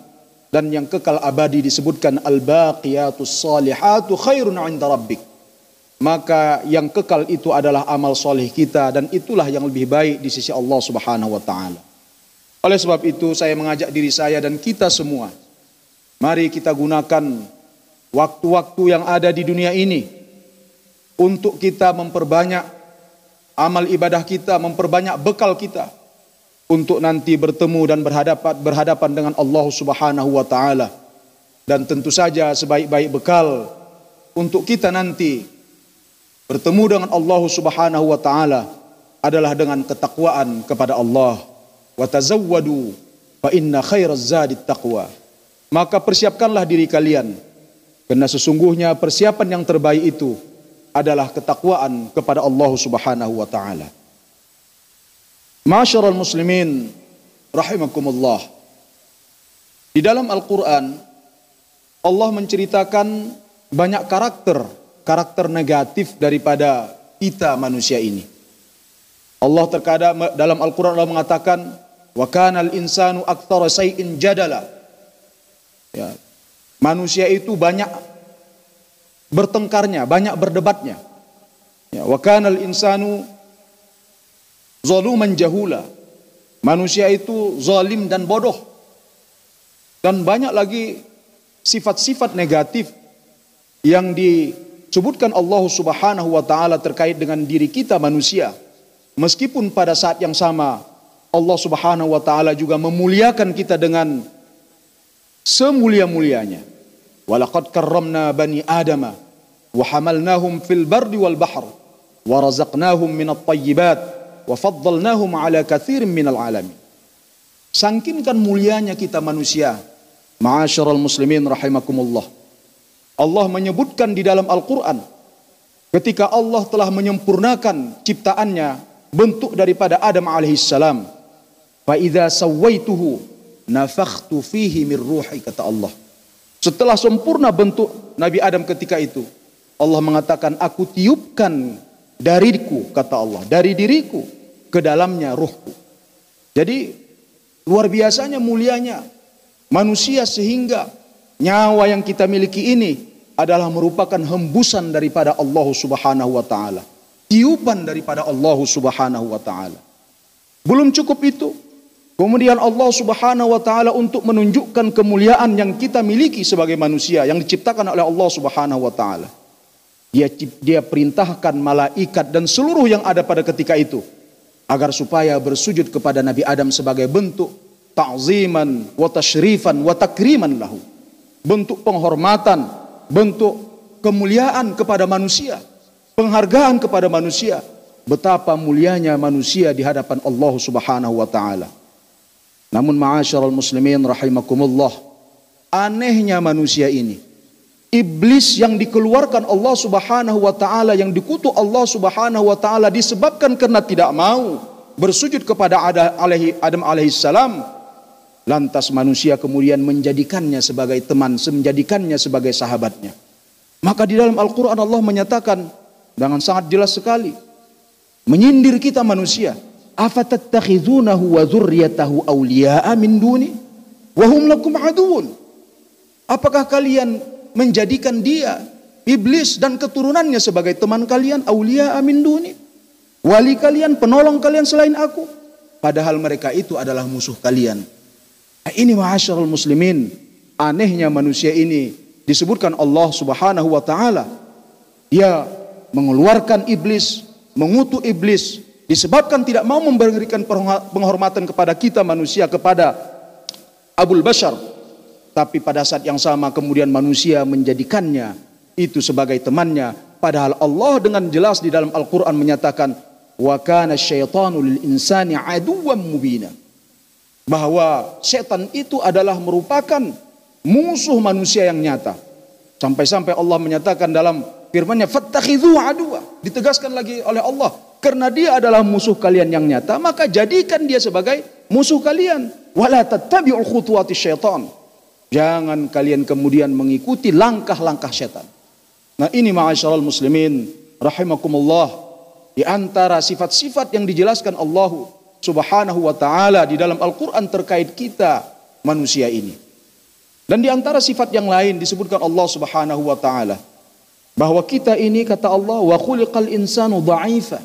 dan yang kekal abadi disebutkan al-baqiyatus salihatu khairun 'inda rabbik maka yang kekal itu adalah amal soleh kita dan itulah yang lebih baik di sisi Allah Subhanahu wa taala. Oleh sebab itu saya mengajak diri saya dan kita semua mari kita gunakan waktu-waktu yang ada di dunia ini untuk kita memperbanyak amal ibadah kita, memperbanyak bekal kita untuk nanti bertemu dan berhadapan berhadapan dengan Allah Subhanahu wa taala. Dan tentu saja sebaik-baik bekal untuk kita nanti bertemu dengan Allah Subhanahu wa taala adalah dengan ketakwaan kepada Allah. Wa tazawwadu fa inna khairaz zadi taqwa. Maka persiapkanlah diri kalian karena sesungguhnya persiapan yang terbaik itu adalah ketakwaan kepada Allah Subhanahu wa taala. Masyarul muslimin rahimakumullah. Di dalam Al-Qur'an Allah menceritakan banyak karakter karakter negatif daripada kita manusia ini. Allah terkadang dalam Al-Quran Allah mengatakan wa kanal insanu aktsara shay'in jadala. Ya. Manusia itu banyak bertengkarnya, banyak berdebatnya. Ya, wa kanal insanu zaluman jahula. Manusia itu zalim dan bodoh. Dan banyak lagi sifat-sifat negatif yang di sebutkan Allah Subhanahu wa taala terkait dengan diri kita manusia. Meskipun pada saat yang sama Allah Subhanahu wa taala juga memuliakan kita dengan semulia-mulianya. Walaqad karramna bani Adama wa hamalnahum fil bardi wal bahr wa razaqnahum minat tayyibat wa faddalnahum ala katsirin minal alamin. Sangkinkan mulianya kita manusia. Ma'asyiral muslimin rahimakumullah Allah menyebutkan di dalam Al-Quran ketika Allah telah menyempurnakan ciptaannya bentuk daripada Adam alaihissalam fa idza sawaituhu nafakhtu fihi min ruhi kata Allah. Setelah sempurna bentuk Nabi Adam ketika itu Allah mengatakan aku tiupkan dariku kata Allah dari diriku ke dalamnya ruhku. Jadi luar biasanya mulianya manusia sehingga nyawa yang kita miliki ini adalah merupakan hembusan daripada Allah Subhanahu wa taala. Tiupan daripada Allah Subhanahu wa taala. Belum cukup itu. Kemudian Allah Subhanahu wa taala untuk menunjukkan kemuliaan yang kita miliki sebagai manusia yang diciptakan oleh Allah Subhanahu wa taala. Dia dia perintahkan malaikat dan seluruh yang ada pada ketika itu agar supaya bersujud kepada Nabi Adam sebagai bentuk ta'ziman wa tasyrifan wa takriman lahu. Bentuk penghormatan bentuk kemuliaan kepada manusia, penghargaan kepada manusia. Betapa mulianya manusia di hadapan Allah Subhanahu wa taala. Namun ma'asyiral muslimin rahimakumullah, anehnya manusia ini. Iblis yang dikeluarkan Allah Subhanahu wa taala yang dikutuk Allah Subhanahu wa taala disebabkan karena tidak mau bersujud kepada Adam alaihi salam Lantas manusia kemudian menjadikannya sebagai teman, menjadikannya sebagai sahabatnya. Maka di dalam Al-Quran Allah menyatakan dengan sangat jelas sekali. Menyindir kita manusia. Afatattakhidunahu wa zurriyatahu awliya'a min duni. Wahum lakum aduun. Apakah kalian menjadikan dia, iblis dan keturunannya sebagai teman kalian, awliya'a min duni. Wali kalian, penolong kalian selain aku. Padahal mereka itu adalah musuh kalian. Nah, ini ma'asyarul muslimin. Anehnya manusia ini disebutkan Allah subhanahu wa ta'ala. Dia mengeluarkan iblis, mengutuk iblis. Disebabkan tidak mau memberikan penghormatan kepada kita manusia, kepada Abul Bashar. Tapi pada saat yang sama kemudian manusia menjadikannya itu sebagai temannya. Padahal Allah dengan jelas di dalam Al-Quran menyatakan, Wa kana syaitanu lil insani aduwam mubina bahwa setan itu adalah merupakan musuh manusia yang nyata. Sampai-sampai Allah menyatakan dalam firman-Nya fattakhidhu aduwa. Ditegaskan lagi oleh Allah, karena dia adalah musuh kalian yang nyata, maka jadikan dia sebagai musuh kalian. Wala tattabi'u khutuwati syaitan. Jangan kalian kemudian mengikuti langkah-langkah setan. Nah, ini ma'asyiral muslimin rahimakumullah di antara sifat-sifat yang dijelaskan Allah Subhanahu wa taala di dalam Al-Qur'an terkait kita manusia ini. Dan di antara sifat yang lain disebutkan Allah Subhanahu wa taala bahwa kita ini kata Allah wa khuliqal insanu dha'ifa.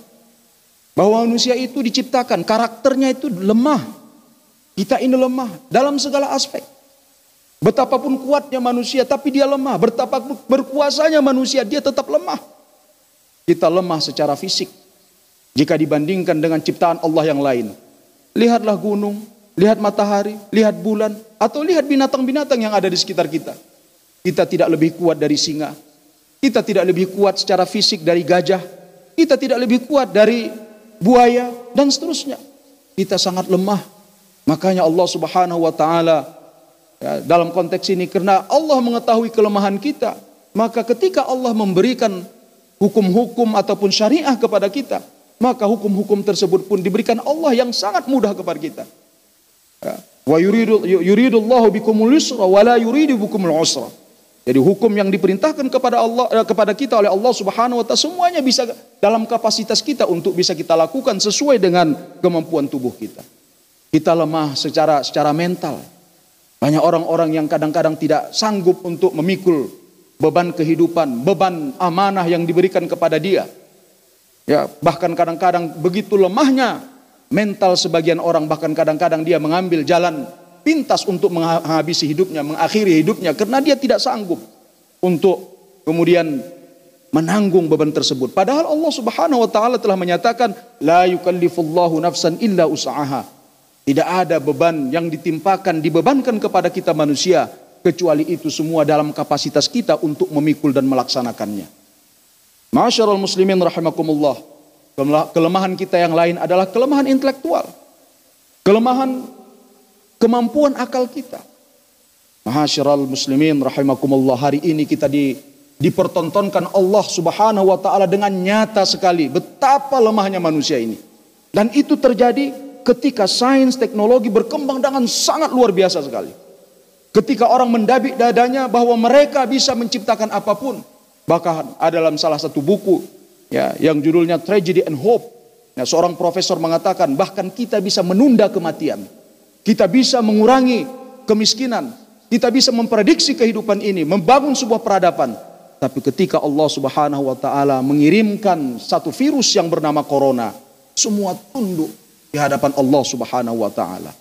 Bahwa manusia itu diciptakan karakternya itu lemah. Kita ini lemah dalam segala aspek. Betapapun kuatnya manusia tapi dia lemah, betapa berkuasanya manusia dia tetap lemah. Kita lemah secara fisik jika dibandingkan dengan ciptaan Allah yang lain. Lihatlah gunung, lihat matahari, lihat bulan, atau lihat binatang-binatang yang ada di sekitar kita. Kita tidak lebih kuat dari singa. Kita tidak lebih kuat secara fisik dari gajah. Kita tidak lebih kuat dari buaya dan seterusnya. Kita sangat lemah. Makanya Allah Subhanahu wa taala ya, dalam konteks ini karena Allah mengetahui kelemahan kita, maka ketika Allah memberikan hukum-hukum ataupun syariah kepada kita, maka hukum-hukum tersebut pun diberikan Allah yang sangat mudah kepada kita. Ya. Wa yuridu yuridullahu bikumul yusra wa la yuridu bikumul usra. Jadi hukum yang diperintahkan kepada Allah eh, kepada kita oleh Allah Subhanahu wa taala semuanya bisa dalam kapasitas kita untuk bisa kita lakukan sesuai dengan kemampuan tubuh kita. Kita lemah secara secara mental. Banyak orang-orang yang kadang-kadang tidak sanggup untuk memikul beban kehidupan, beban amanah yang diberikan kepada dia. Ya, bahkan kadang-kadang begitu lemahnya mental sebagian orang bahkan kadang-kadang dia mengambil jalan pintas untuk menghabisi hidupnya, mengakhiri hidupnya karena dia tidak sanggup untuk kemudian menanggung beban tersebut. Padahal Allah Subhanahu wa taala telah menyatakan la yukallifullahu nafsan illa usaha. Tidak ada beban yang ditimpakan dibebankan kepada kita manusia kecuali itu semua dalam kapasitas kita untuk memikul dan melaksanakannya. Masyarul muslimin rahimakumullah. Kelemahan kita yang lain adalah kelemahan intelektual. Kelemahan kemampuan akal kita. Mahasyiral muslimin rahimakumullah hari ini kita di, dipertontonkan Allah Subhanahu wa taala dengan nyata sekali betapa lemahnya manusia ini. Dan itu terjadi ketika sains teknologi berkembang dengan sangat luar biasa sekali. Ketika orang mendabik dadanya bahwa mereka bisa menciptakan apa pun. Bahkan ada dalam salah satu buku ya yang judulnya Tragedy and Hope. Nah, seorang profesor mengatakan bahkan kita bisa menunda kematian. Kita bisa mengurangi kemiskinan. Kita bisa memprediksi kehidupan ini, membangun sebuah peradaban. Tapi ketika Allah Subhanahu wa taala mengirimkan satu virus yang bernama corona, semua tunduk di hadapan Allah Subhanahu wa taala.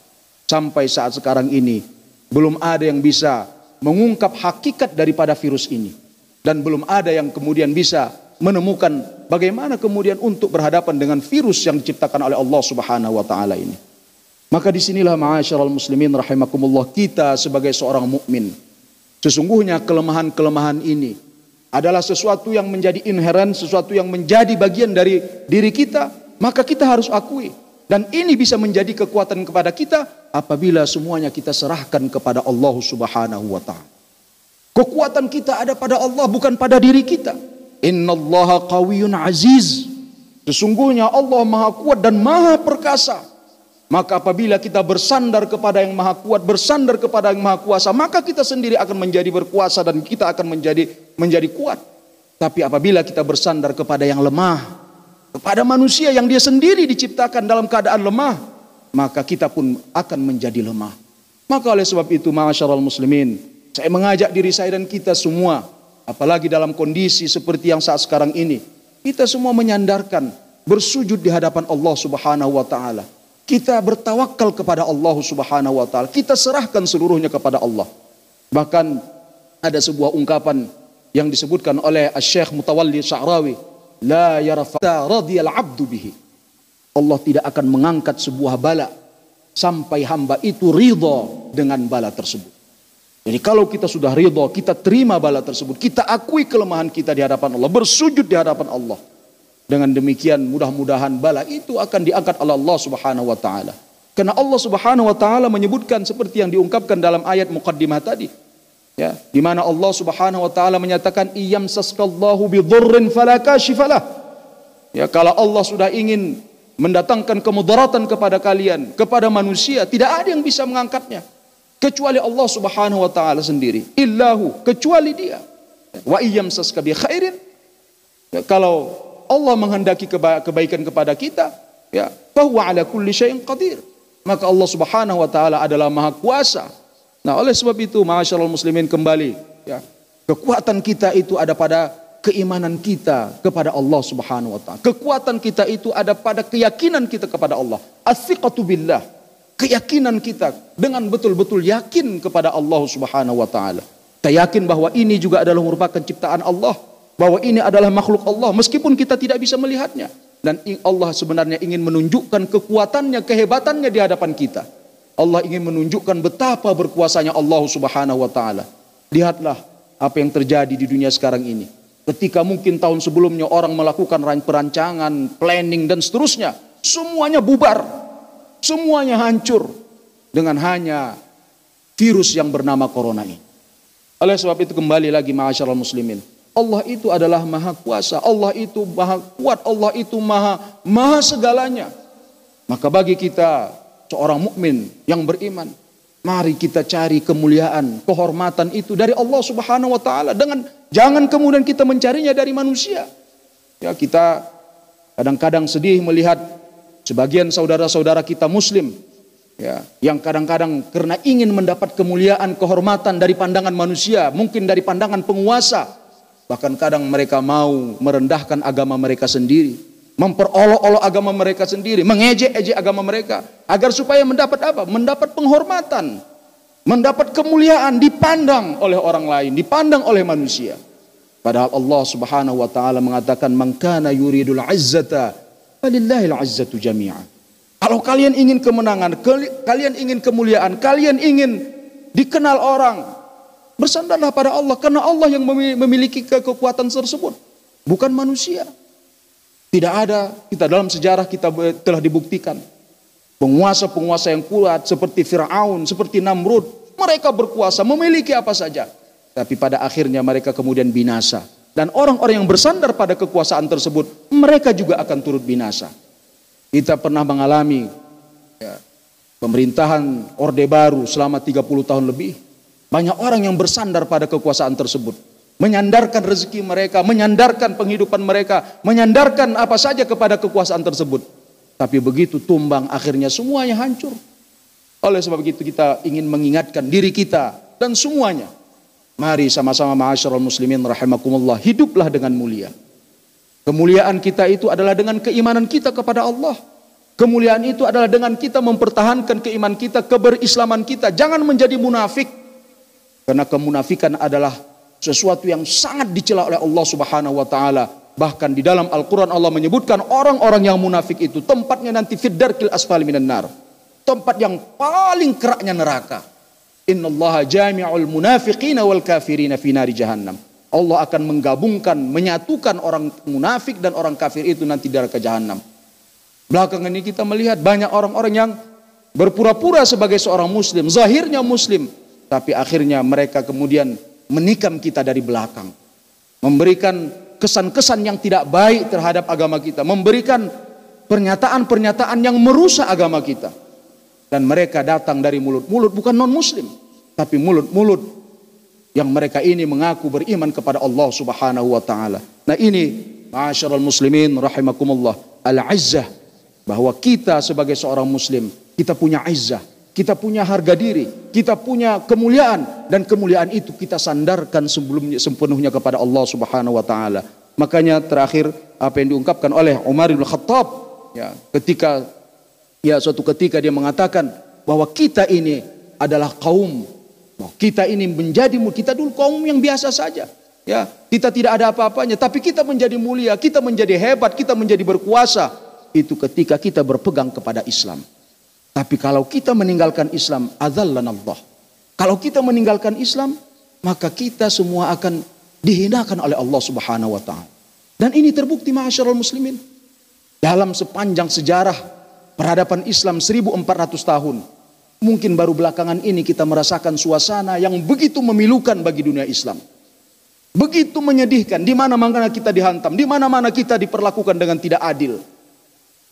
Sampai saat sekarang ini belum ada yang bisa mengungkap hakikat daripada virus ini dan belum ada yang kemudian bisa menemukan bagaimana kemudian untuk berhadapan dengan virus yang diciptakan oleh Allah Subhanahu wa taala ini. Maka di sinilah ma'asyiral muslimin rahimakumullah kita sebagai seorang mukmin. Sesungguhnya kelemahan-kelemahan ini adalah sesuatu yang menjadi inheren, sesuatu yang menjadi bagian dari diri kita, maka kita harus akui. Dan ini bisa menjadi kekuatan kepada kita apabila semuanya kita serahkan kepada Allah Subhanahu wa taala. Kekuatan kita ada pada Allah bukan pada diri kita. Innallaha qawiyyun aziz. Sesungguhnya Allah Maha kuat dan Maha perkasa. Maka apabila kita bersandar kepada yang Maha kuat, bersandar kepada yang Maha kuasa, maka kita sendiri akan menjadi berkuasa dan kita akan menjadi menjadi kuat. Tapi apabila kita bersandar kepada yang lemah, kepada manusia yang dia sendiri diciptakan dalam keadaan lemah, maka kita pun akan menjadi lemah. Maka oleh sebab itu, masyarakat muslimin, saya mengajak diri saya dan kita semua Apalagi dalam kondisi seperti yang saat sekarang ini. Kita semua menyandarkan bersujud di hadapan Allah Subhanahu wa taala. Kita bertawakal kepada Allah Subhanahu wa taala. Kita serahkan seluruhnya kepada Allah. Bahkan ada sebuah ungkapan yang disebutkan oleh Syekh Mutawalli Sya'rawi, la yarfa radiyal abdu bihi. Allah tidak akan mengangkat sebuah bala sampai hamba itu ridha dengan bala tersebut. Jadi kalau kita sudah ridho, kita terima bala tersebut, kita akui kelemahan kita di hadapan Allah, bersujud di hadapan Allah. Dengan demikian mudah-mudahan bala itu akan diangkat oleh Allah Subhanahu wa taala. Karena Allah Subhanahu wa taala menyebutkan seperti yang diungkapkan dalam ayat muqaddimah tadi Ya, di mana Allah Subhanahu wa taala menyatakan iyam saskallahu bidhurrin fala. Ya, kalau Allah sudah ingin mendatangkan kemudaratan kepada kalian, kepada manusia, tidak ada yang bisa mengangkatnya kecuali Allah Subhanahu wa taala sendiri. Illahu, kecuali Dia. Wa iyam saska bi khairin. Ya, kalau Allah menghendaki keba kebaikan kepada kita, ya, bahwa ala kulli syai'in qadir. Maka Allah Subhanahu wa taala adalah Maha Kuasa Nah, oleh sebab itu, masyaallah muslimin kembali, ya. Kekuatan kita itu ada pada keimanan kita kepada Allah Subhanahu wa taala. Kekuatan kita itu ada pada keyakinan kita kepada Allah. As-siqatu billah. Keyakinan kita dengan betul-betul yakin kepada Allah Subhanahu wa taala. Kita yakin bahwa ini juga adalah merupakan ciptaan Allah, bahwa ini adalah makhluk Allah meskipun kita tidak bisa melihatnya. Dan Allah sebenarnya ingin menunjukkan kekuatannya, kehebatannya di hadapan kita. Allah ingin menunjukkan betapa berkuasanya Allah Subhanahu wa taala. Lihatlah apa yang terjadi di dunia sekarang ini. Ketika mungkin tahun sebelumnya orang melakukan perancangan, planning dan seterusnya, semuanya bubar. Semuanya hancur dengan hanya virus yang bernama corona ini. Oleh sebab itu kembali lagi masyarakat muslimin. Allah itu adalah maha kuasa. Allah itu maha kuat. Allah itu maha, maha segalanya. Maka bagi kita seorang mukmin yang beriman. Mari kita cari kemuliaan, kehormatan itu dari Allah Subhanahu wa taala dengan jangan kemudian kita mencarinya dari manusia. Ya, kita kadang-kadang sedih melihat sebagian saudara-saudara kita muslim ya, yang kadang-kadang karena ingin mendapat kemuliaan, kehormatan dari pandangan manusia, mungkin dari pandangan penguasa, bahkan kadang mereka mau merendahkan agama mereka sendiri memperolok-olok agama mereka sendiri, mengejek-ejek agama mereka agar supaya mendapat apa? Mendapat penghormatan, mendapat kemuliaan dipandang oleh orang lain, dipandang oleh manusia. Padahal Allah Subhanahu wa taala mengatakan mangkana yuridul izzata izzatu jami'a. Kalau kalian ingin kemenangan, kalian ingin kemuliaan, kalian ingin dikenal orang, bersandarlah pada Allah karena Allah yang memiliki kekuatan tersebut, bukan manusia. Tidak ada, kita dalam sejarah kita telah dibuktikan. Penguasa-penguasa yang kuat seperti Fir'aun, seperti Namrud. Mereka berkuasa, memiliki apa saja. Tapi pada akhirnya mereka kemudian binasa. Dan orang-orang yang bersandar pada kekuasaan tersebut, mereka juga akan turut binasa. Kita pernah mengalami ya, pemerintahan Orde Baru selama 30 tahun lebih. Banyak orang yang bersandar pada kekuasaan tersebut menyandarkan rezeki mereka, menyandarkan penghidupan mereka, menyandarkan apa saja kepada kekuasaan tersebut. Tapi begitu tumbang akhirnya semuanya hancur. Oleh sebab itu kita ingin mengingatkan diri kita dan semuanya. Mari sama-sama ma'asyiral muslimin rahimakumullah, hiduplah dengan mulia. Kemuliaan kita itu adalah dengan keimanan kita kepada Allah. Kemuliaan itu adalah dengan kita mempertahankan keimanan kita, keberislaman kita. Jangan menjadi munafik. Karena kemunafikan adalah sesuatu yang sangat dicela oleh Allah Subhanahu wa taala. Bahkan di dalam Al-Qur'an Allah menyebutkan orang-orang yang munafik itu tempatnya nanti fiddarkil asfali minan nar. Tempat yang paling keraknya neraka. Innallaha jami'ul munafiqina wal kafirina fi nari jahannam. Allah akan menggabungkan, menyatukan orang munafik dan orang kafir itu nanti di neraka jahanam. Belakangan ini kita melihat banyak orang-orang yang berpura-pura sebagai seorang muslim, zahirnya muslim, tapi akhirnya mereka kemudian menikam kita dari belakang. Memberikan kesan-kesan yang tidak baik terhadap agama kita. Memberikan pernyataan-pernyataan yang merusak agama kita. Dan mereka datang dari mulut-mulut bukan non-muslim. Tapi mulut-mulut yang mereka ini mengaku beriman kepada Allah subhanahu wa ta'ala. Nah ini Masyarul muslimin rahimakumullah. Al-izzah. Bahwa kita sebagai seorang muslim. Kita punya izzah kita punya harga diri, kita punya kemuliaan dan kemuliaan itu kita sandarkan sebelumnya sepenuhnya kepada Allah Subhanahu wa taala. Makanya terakhir apa yang diungkapkan oleh Umar bin Khattab ya, ketika ya suatu ketika dia mengatakan bahwa kita ini adalah kaum kita ini menjadi kita dulu kaum yang biasa saja. Ya, kita tidak ada apa-apanya tapi kita menjadi mulia, kita menjadi hebat, kita menjadi berkuasa itu ketika kita berpegang kepada Islam. Tapi kalau kita meninggalkan Islam, Allah. Kalau kita meninggalkan Islam, maka kita semua akan dihinakan oleh Allah Subhanahu wa taala. Dan ini terbukti masyarakat muslimin. Dalam sepanjang sejarah peradaban Islam 1400 tahun. Mungkin baru belakangan ini kita merasakan suasana yang begitu memilukan bagi dunia Islam. Begitu menyedihkan, di mana-mana kita dihantam, di mana-mana kita diperlakukan dengan tidak adil.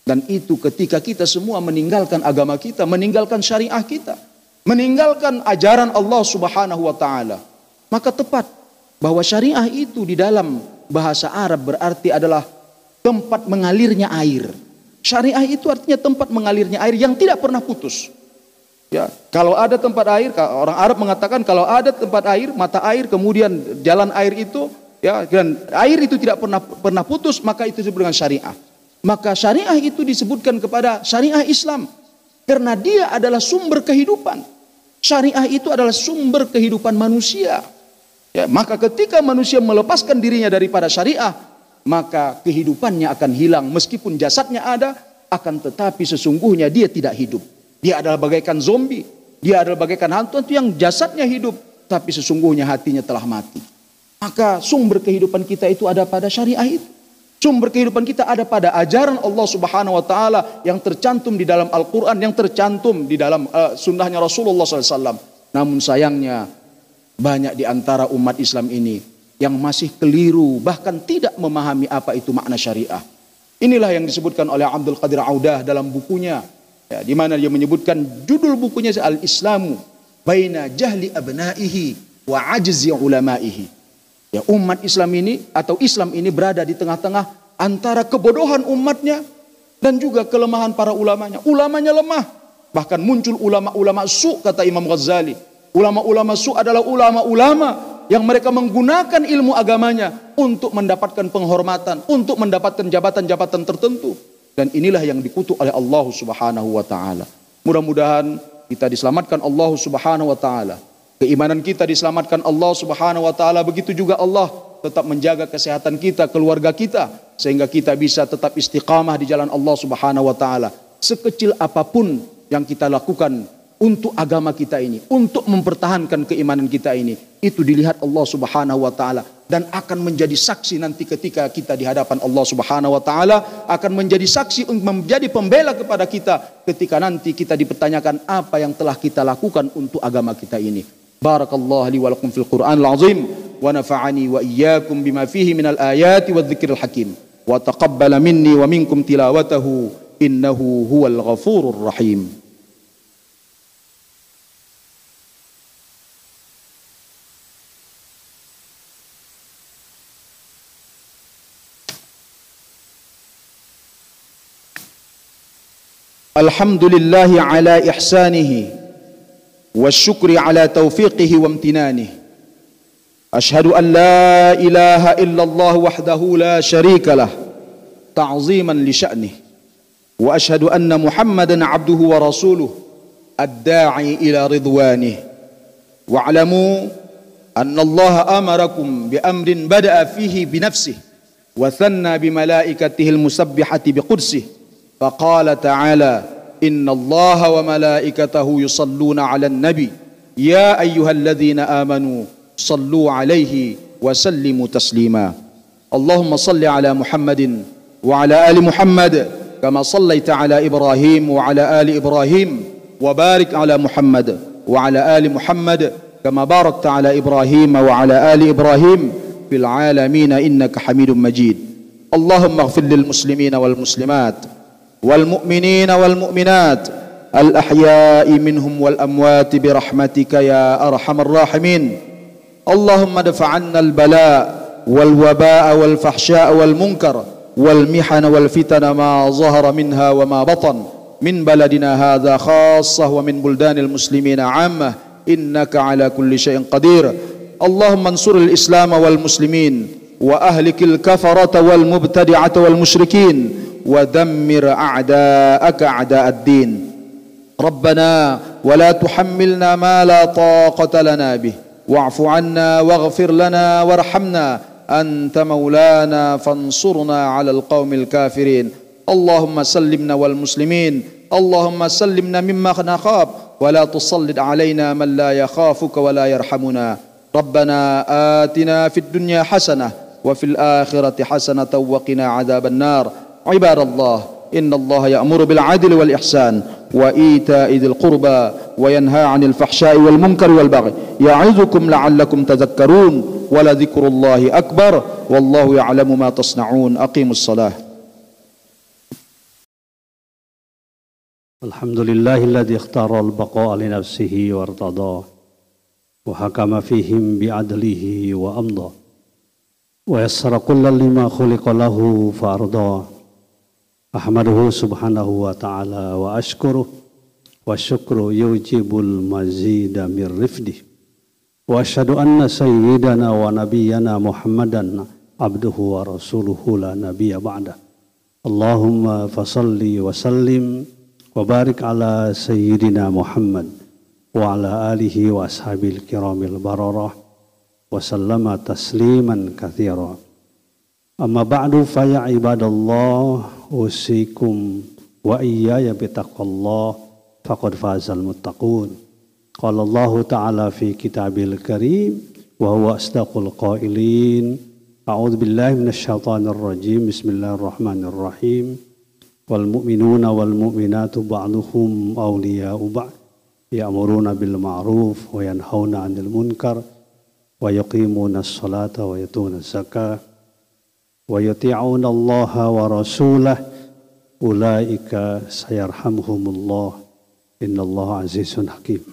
Dan itu ketika kita semua meninggalkan agama kita, meninggalkan syariah kita, meninggalkan ajaran Allah Subhanahu wa taala. Maka tepat bahwa syariah itu di dalam bahasa Arab berarti adalah tempat mengalirnya air. Syariah itu artinya tempat mengalirnya air yang tidak pernah putus. Ya, kalau ada tempat air, orang Arab mengatakan kalau ada tempat air, mata air, kemudian jalan air itu, ya, dan air itu tidak pernah pernah putus, maka itu disebut dengan syariah. Maka syariah itu disebutkan kepada syariah Islam karena dia adalah sumber kehidupan. Syariah itu adalah sumber kehidupan manusia. Ya, maka ketika manusia melepaskan dirinya daripada syariah, maka kehidupannya akan hilang meskipun jasadnya ada, akan tetapi sesungguhnya dia tidak hidup. Dia adalah bagaikan zombie. Dia adalah bagaikan hantu yang jasadnya hidup. Tapi sesungguhnya hatinya telah mati. Maka sumber kehidupan kita itu ada pada syariah itu. Sumber kehidupan kita ada pada ajaran Allah Subhanahu wa taala yang tercantum di dalam Al-Qur'an, yang tercantum di dalam uh, sunnahnya Rasulullah SAW. Namun sayangnya banyak di antara umat Islam ini yang masih keliru bahkan tidak memahami apa itu makna syariah. Inilah yang disebutkan oleh Abdul Qadir Audah dalam bukunya Ya, di mana dia menyebutkan judul bukunya Al-Islamu baina jahli abnaihi wa ajzi ulamaihi. Ya, umat Islam ini atau Islam ini berada di tengah-tengah antara kebodohan umatnya dan juga kelemahan para ulamanya. Ulamanya lemah. Bahkan muncul ulama-ulama su kata Imam Ghazali. Ulama-ulama su adalah ulama-ulama yang mereka menggunakan ilmu agamanya untuk mendapatkan penghormatan, untuk mendapatkan jabatan-jabatan tertentu. Dan inilah yang dikutuk oleh Allah Subhanahu wa taala. Mudah-mudahan kita diselamatkan Allah Subhanahu wa taala. Keimanan kita diselamatkan Allah Subhanahu wa taala, begitu juga Allah tetap menjaga kesehatan kita, keluarga kita sehingga kita bisa tetap istiqamah di jalan Allah Subhanahu wa taala. Sekecil apa pun yang kita lakukan untuk agama kita ini, untuk mempertahankan keimanan kita ini. Itu dilihat Allah Subhanahu wa taala dan akan menjadi saksi nanti ketika kita di hadapan Allah Subhanahu wa taala akan menjadi saksi menjadi pembela kepada kita ketika nanti kita dipertanyakan apa yang telah kita lakukan untuk agama kita ini. Barakallahu li wa lakum fil Qur'anil azim wa nafa'ani wa iyyakum bima fihi minal ayati wadh-dhikril hakim wa taqabbala minni wa minkum tilawatahu innahu huwal ghafurur rahim. الحمد لله على إحسانه والشكر على توفيقه وامتنانه. أشهد أن لا إله إلا الله وحده لا شريك له تعظيما لشأنه. وأشهد أن محمدا عبده ورسوله الداعي إلى رضوانه. واعلموا أن الله أمركم بأمر بدأ فيه بنفسه وثنى بملائكته المسبحة بقدسه. فقال تعالى إن الله وملائكته يصلون على النبي يا أيها الذين آمنوا صلوا عليه وسلموا تسليما. اللهم صل على محمد وعلى آل محمد كما صليت على إبراهيم وعلى آل إبراهيم وبارك على محمد وعلى آل محمد كما باركت على إبراهيم وعلى آل إبراهيم في العالمين إنك حميد مجيد. اللهم اغفر للمسلمين والمسلمات والمؤمنين والمؤمنات الأحياء منهم والأموات برحمتك يا أرحم الراحمين. اللهم ادفع عنا البلاء والوباء والفحشاء والمنكر والمحن والفتن ما ظهر منها وما بطن. من بلدنا هذا خاصة ومن بلدان المسلمين عامة. إنك على كل شيء قدير. اللهم انصر الإسلام والمسلمين. وأهلك الكفرة والمبتدعة والمشركين ودمر أعداءك أعداء الدين. ربنا ولا تحملنا ما لا طاقة لنا به. واعف عنا واغفر لنا وارحمنا. أنت مولانا فانصرنا على القوم الكافرين. اللهم سلمنا والمسلمين. اللهم سلمنا مما نخاف ولا تسلط علينا من لا يخافك ولا يرحمنا. ربنا آتنا في الدنيا حسنة وفي الآخرة حسنة وقنا عذاب النار. عباد الله إن الله يأمر بالعدل والإحسان وإيتاء ذي القربى وينهى عن الفحشاء والمنكر والبغي. يعظكم لعلكم تذكرون ولذكر الله أكبر. والله يعلم ما تصنعون. أقيموا الصلاة. الحمد لله الذي اختار البقاء لنفسه وارتضاه وحكم فيهم بعدله وأمضى. ويسر كل لما خلق له فأرضاه أحمده سبحانه وتعالى وأشكره والشكر يوجب المزيد من رفده وأشهد أن سيدنا ونبينا محمدا عبده ورسوله لا نبي بعده اللهم فصل وسلم وبارك على سيدنا محمد وعلى آله وأصحابه الكرام البررة وسلم تسليما كثيرا أما بعد فيا عباد الله أوصيكم وإياي بتقوى الله فقد فاز المتقون قال الله تعالى في كتابه الكريم وهو أصدق القائلين أعوذ بالله من الشيطان الرجيم بسم الله الرحمن الرحيم والمؤمنون والمؤمنات بعضهم أولياء بعض يأمرون بالمعروف وينهون عن المنكر ويقيمون الصلاة ويؤتون الزكاة ويطيعون الله ورسوله أولئك سيرحمهم الله إن الله عزيز حكيم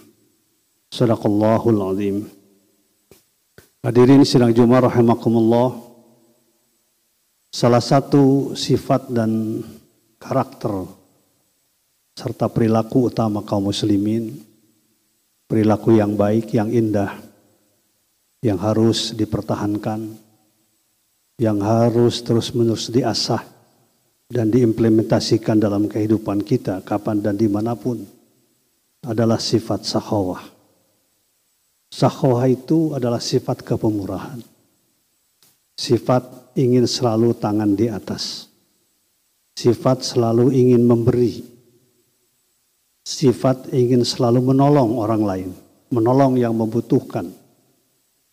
صدق الله العظيم Hadirin sidang Jumat rahimakumullah. Salah satu sifat dan karakter serta perilaku utama kaum muslimin, perilaku yang baik, yang indah, yang harus dipertahankan, yang harus terus-menerus diasah dan diimplementasikan dalam kehidupan kita kapan dan di mana pun adalah sifat sahawah. Sahawah itu adalah sifat kepemurahan. Sifat ingin selalu tangan di atas. Sifat selalu ingin memberi. Sifat ingin selalu menolong orang lain. Menolong yang membutuhkan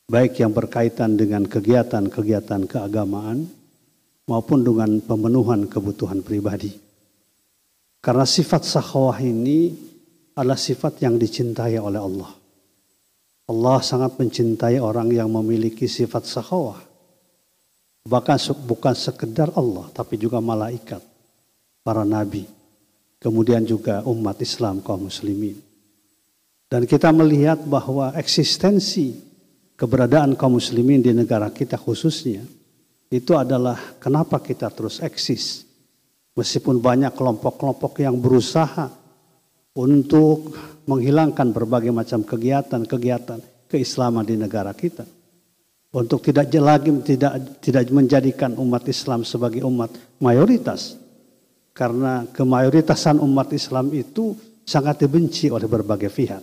baik yang berkaitan dengan kegiatan-kegiatan keagamaan maupun dengan pemenuhan kebutuhan pribadi. Karena sifat sakhawah ini adalah sifat yang dicintai oleh Allah. Allah sangat mencintai orang yang memiliki sifat sakhawah. Bahkan bukan sekedar Allah, tapi juga malaikat, para nabi, kemudian juga umat Islam kaum muslimin. Dan kita melihat bahwa eksistensi keberadaan kaum muslimin di negara kita khususnya itu adalah kenapa kita terus eksis. Meskipun banyak kelompok-kelompok yang berusaha untuk menghilangkan berbagai macam kegiatan-kegiatan keislaman di negara kita. Untuk tidak lagi tidak tidak menjadikan umat Islam sebagai umat mayoritas. Karena kemayoritasan umat Islam itu sangat dibenci oleh berbagai pihak.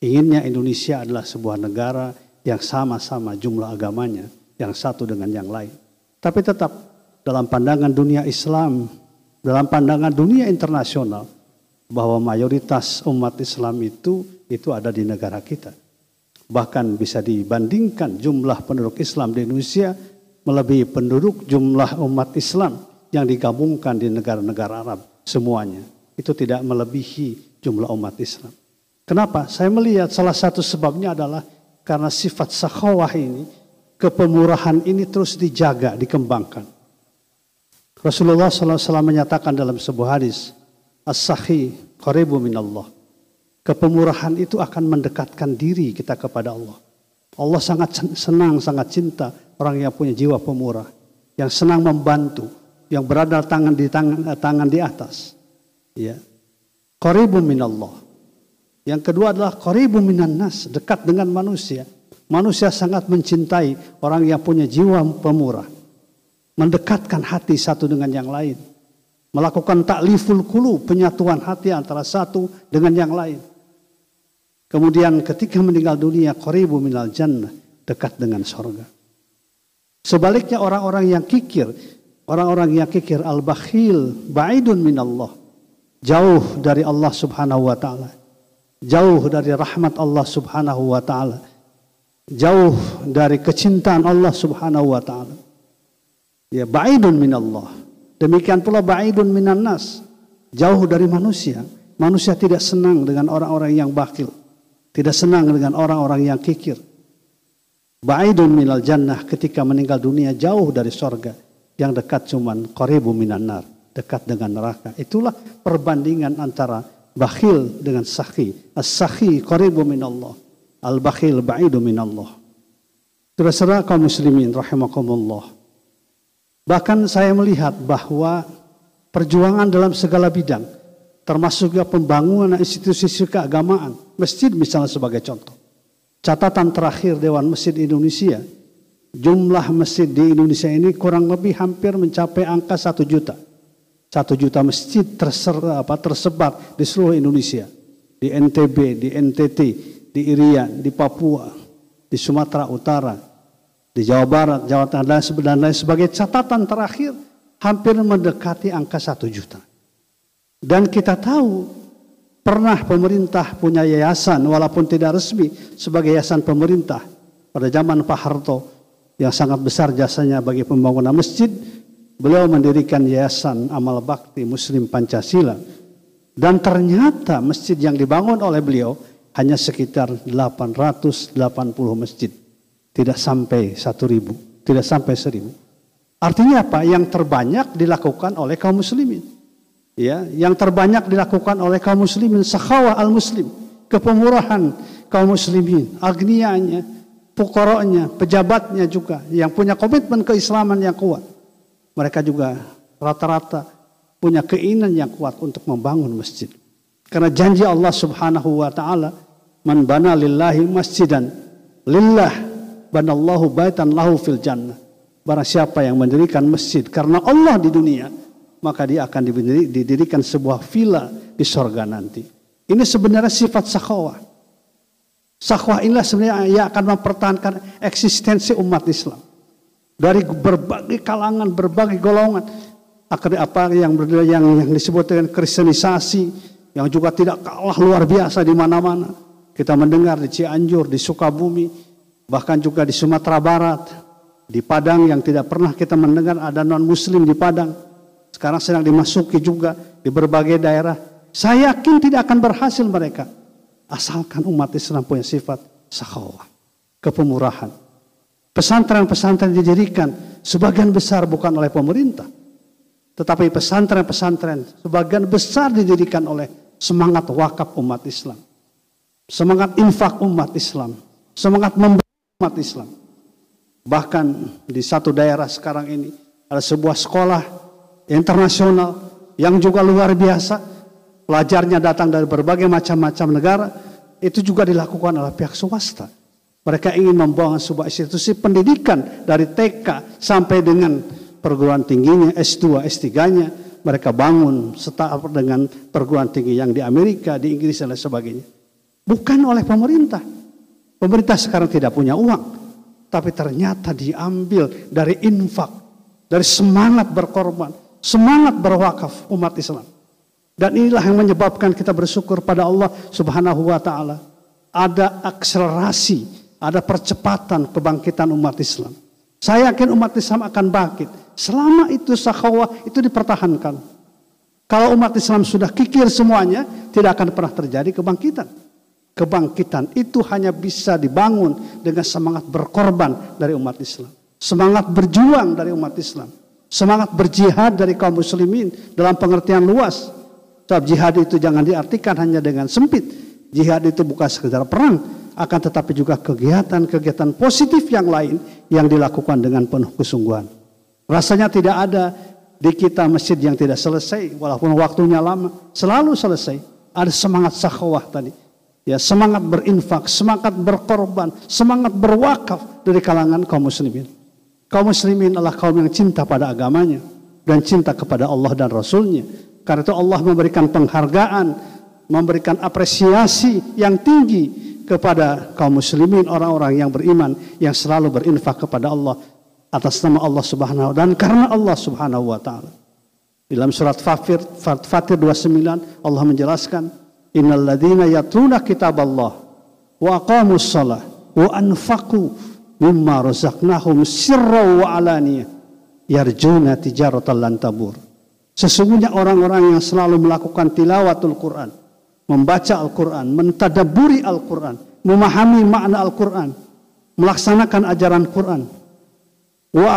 Inginnya Indonesia adalah sebuah negara yang sama-sama jumlah agamanya yang satu dengan yang lain. Tapi tetap dalam pandangan dunia Islam, dalam pandangan dunia internasional bahwa mayoritas umat Islam itu itu ada di negara kita. Bahkan bisa dibandingkan jumlah penduduk Islam di Indonesia melebihi penduduk jumlah umat Islam yang digabungkan di negara-negara Arab semuanya. Itu tidak melebihi jumlah umat Islam. Kenapa? Saya melihat salah satu sebabnya adalah karena sifat sakhawah ini, kepemurahan ini terus dijaga, dikembangkan. Rasulullah SAW menyatakan dalam sebuah hadis, As-sahi qaribu minallah. Kepemurahan itu akan mendekatkan diri kita kepada Allah. Allah sangat senang, sangat cinta orang yang punya jiwa pemurah. Yang senang membantu, yang berada tangan di tangan, tangan di atas. Ya. Qaribu minallah. Yang kedua adalah qaribu minan nas, dekat dengan manusia. Manusia sangat mencintai orang yang punya jiwa pemurah. Mendekatkan hati satu dengan yang lain. Melakukan takliful kulu, penyatuan hati antara satu dengan yang lain. Kemudian ketika meninggal dunia, qaribu minal jannah, dekat dengan sorga. Sebaliknya orang-orang yang kikir, orang-orang yang kikir al-bakhil, ba'idun minallah. Jauh dari Allah subhanahu wa ta'ala jauh dari rahmat Allah Subhanahu wa taala. Jauh dari kecintaan Allah Subhanahu wa taala. Ya ba'idun min Allah. Demikian pula ba'idun minan nas, jauh dari manusia. Manusia tidak senang dengan orang-orang yang bakil, tidak senang dengan orang-orang yang kikir. Ba'idun minal jannah ketika meninggal dunia jauh dari sorga. Yang dekat cuman qaribu minan nar, dekat dengan neraka. Itulah perbandingan antara bakhil dengan sakhi. As-sakhi qaribu minallah. Al-bakhil ba'idu minallah. Saudara-saudara kaum muslimin rahimakumullah. Bahkan saya melihat bahwa perjuangan dalam segala bidang termasuk juga pembangunan institusi keagamaan, masjid misalnya sebagai contoh. Catatan terakhir Dewan Masjid Indonesia, jumlah masjid di Indonesia ini kurang lebih hampir mencapai angka satu juta. Satu juta masjid terser, apa, tersebar di seluruh Indonesia. Di NTB, di NTT, di Irian, di Papua, di Sumatera Utara, di Jawa Barat, Jawa Tengah, dan lain sebagai catatan terakhir hampir mendekati angka satu juta. Dan kita tahu Pernah pemerintah punya yayasan walaupun tidak resmi sebagai yayasan pemerintah pada zaman Pak Harto yang sangat besar jasanya bagi pembangunan masjid. Beliau mendirikan yayasan amal bakti Muslim Pancasila dan ternyata masjid yang dibangun oleh beliau hanya sekitar 880 masjid. Tidak sampai 1000, tidak sampai 1000. Artinya apa? Yang terbanyak dilakukan oleh kaum muslimin ya yang terbanyak dilakukan oleh kaum muslimin sakhawa al muslim kepemurahan kaum muslimin agnianya pokoknya pejabatnya juga yang punya komitmen keislaman yang kuat mereka juga rata-rata punya keinginan yang kuat untuk membangun masjid karena janji Allah Subhanahu wa taala man bana lillahi masjidan lillah banallahu baitan lahu fil jannah barang siapa yang mendirikan masjid karena Allah di dunia maka dia akan didirikan sebuah villa di sorga nanti. Ini sebenarnya sifat sakhawah. Sakhwah inilah sebenarnya yang akan mempertahankan eksistensi umat Islam. Dari berbagai kalangan, berbagai golongan. Akhirnya apa yang, yang, yang disebut dengan kristenisasi, yang juga tidak kalah luar biasa di mana-mana. Kita mendengar di Cianjur, di Sukabumi, bahkan juga di Sumatera Barat, di Padang yang tidak pernah kita mendengar ada non-muslim di Padang sekarang sedang dimasuki juga di berbagai daerah. Saya yakin tidak akan berhasil mereka. Asalkan umat Islam punya sifat sakhawah. Kepemurahan. Pesantren-pesantren didirikan sebagian besar bukan oleh pemerintah. Tetapi pesantren-pesantren sebagian besar didirikan oleh semangat wakaf umat Islam. Semangat infak umat Islam. Semangat memberi umat Islam. Bahkan di satu daerah sekarang ini ada sebuah sekolah internasional yang juga luar biasa. Pelajarnya datang dari berbagai macam-macam negara. Itu juga dilakukan oleh pihak swasta. Mereka ingin membangun sebuah institusi pendidikan dari TK sampai dengan perguruan tingginya, S2, S3-nya. Mereka bangun setara dengan perguruan tinggi yang di Amerika, di Inggris dan lain sebagainya. Bukan oleh pemerintah. Pemerintah sekarang tidak punya uang. Tapi ternyata diambil dari infak, dari semangat berkorban, semangat berwakaf umat Islam. Dan inilah yang menyebabkan kita bersyukur pada Allah Subhanahu wa taala. Ada akselerasi, ada percepatan kebangkitan umat Islam. Saya yakin umat Islam akan bangkit selama itu sakhawah itu dipertahankan. Kalau umat Islam sudah kikir semuanya, tidak akan pernah terjadi kebangkitan. Kebangkitan itu hanya bisa dibangun dengan semangat berkorban dari umat Islam. Semangat berjuang dari umat Islam. Semangat berjihad dari kaum muslimin dalam pengertian luas. Sebab jihad itu jangan diartikan hanya dengan sempit. Jihad itu bukan sekedar perang, akan tetapi juga kegiatan-kegiatan positif yang lain yang dilakukan dengan penuh kesungguhan. Rasanya tidak ada di kita masjid yang tidak selesai, walaupun waktunya lama, selalu selesai. Ada semangat sakhwah tadi. Ya, semangat berinfak, semangat berkorban, semangat berwakaf dari kalangan kaum muslimin. Kaum muslimin adalah kaum yang cinta pada agamanya dan cinta kepada Allah dan Rasulnya. Karena itu Allah memberikan penghargaan, memberikan apresiasi yang tinggi kepada kaum muslimin, orang-orang yang beriman, yang selalu berinfak kepada Allah atas nama Allah Subhanahu dan karena Allah Subhanahu wa taala. Dalam surat Fatir Fatir 29 Allah menjelaskan innal ladzina yatluna kitaballah wa aqamus shalah wa anfaqu mimma razaqnahum sirra wa alaniyah yarjuna tijaratan lan tabur. Sesungguhnya orang-orang yang selalu melakukan tilawatul Quran, membaca Al-Quran, mentadaburi Al-Quran, memahami makna Al-Quran, melaksanakan ajaran Quran, wa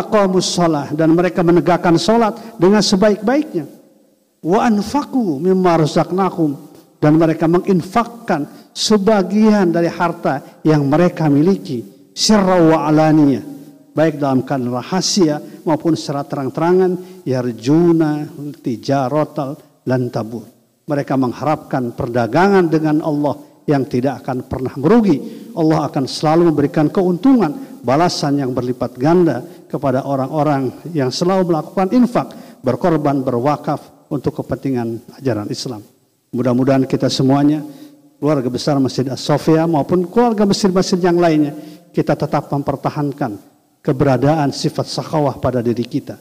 dan mereka menegakkan salat dengan sebaik-baiknya. Wa anfaqu mimma razaqnakum dan mereka menginfakkan sebagian dari harta yang mereka miliki sirra wa alaniyah baik dalam keadaan rahasia maupun secara terang-terangan yarjuna tijarotal lan tabur mereka mengharapkan perdagangan dengan Allah yang tidak akan pernah merugi Allah akan selalu memberikan keuntungan balasan yang berlipat ganda kepada orang-orang yang selalu melakukan infak berkorban berwakaf untuk kepentingan ajaran Islam mudah-mudahan kita semuanya keluarga besar Masjid As-Sofia maupun keluarga masjid-masjid yang lainnya kita tetap mempertahankan keberadaan sifat sakhawah pada diri kita.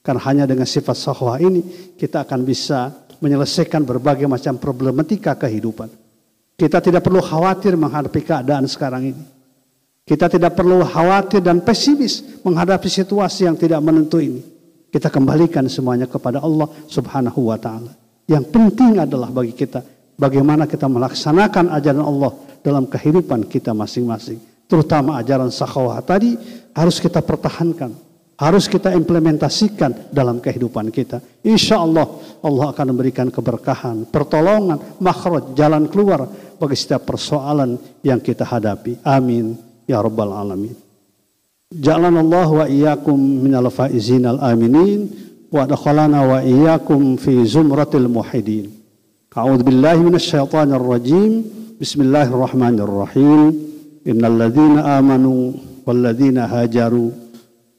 Karena hanya dengan sifat sakhawah ini kita akan bisa menyelesaikan berbagai macam problematika kehidupan. Kita tidak perlu khawatir menghadapi keadaan sekarang ini. Kita tidak perlu khawatir dan pesimis menghadapi situasi yang tidak menentu ini. Kita kembalikan semuanya kepada Allah Subhanahu wa taala. Yang penting adalah bagi kita bagaimana kita melaksanakan ajaran Allah dalam kehidupan kita masing-masing terutama ajaran sakhawah tadi harus kita pertahankan, harus kita implementasikan dalam kehidupan kita. Insya Allah, Allah akan memberikan keberkahan, pertolongan, makhraj, jalan keluar bagi setiap persoalan yang kita hadapi. Amin. Ya Rabbal Alamin. Jalan Allah wa iyyakum minal faizin al aminin wa dakhalana wa iyyakum fi zumratil muhidin. A'udzu billahi minasy syaitanir rajim. Bismillahirrahmanirrahim. Innal ladzina amanu wal ladzina hajaru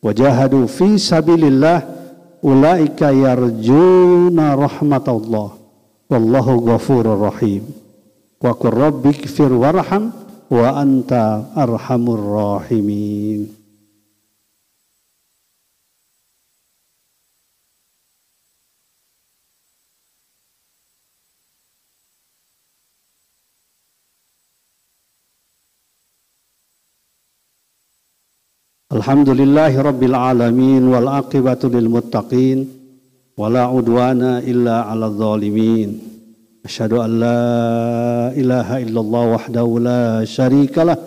wajahadu fi sabilillah ulaika yarjuna rahmatallah wallahu ghafurur rahim wa qur rabbikfir warham wa anta arhamur rahimin الحمد لله رب العالمين والعاقبة للمتقين ولا عدوان إلا على الظالمين. أشهد أن لا إله إلا الله وحده لا شريك له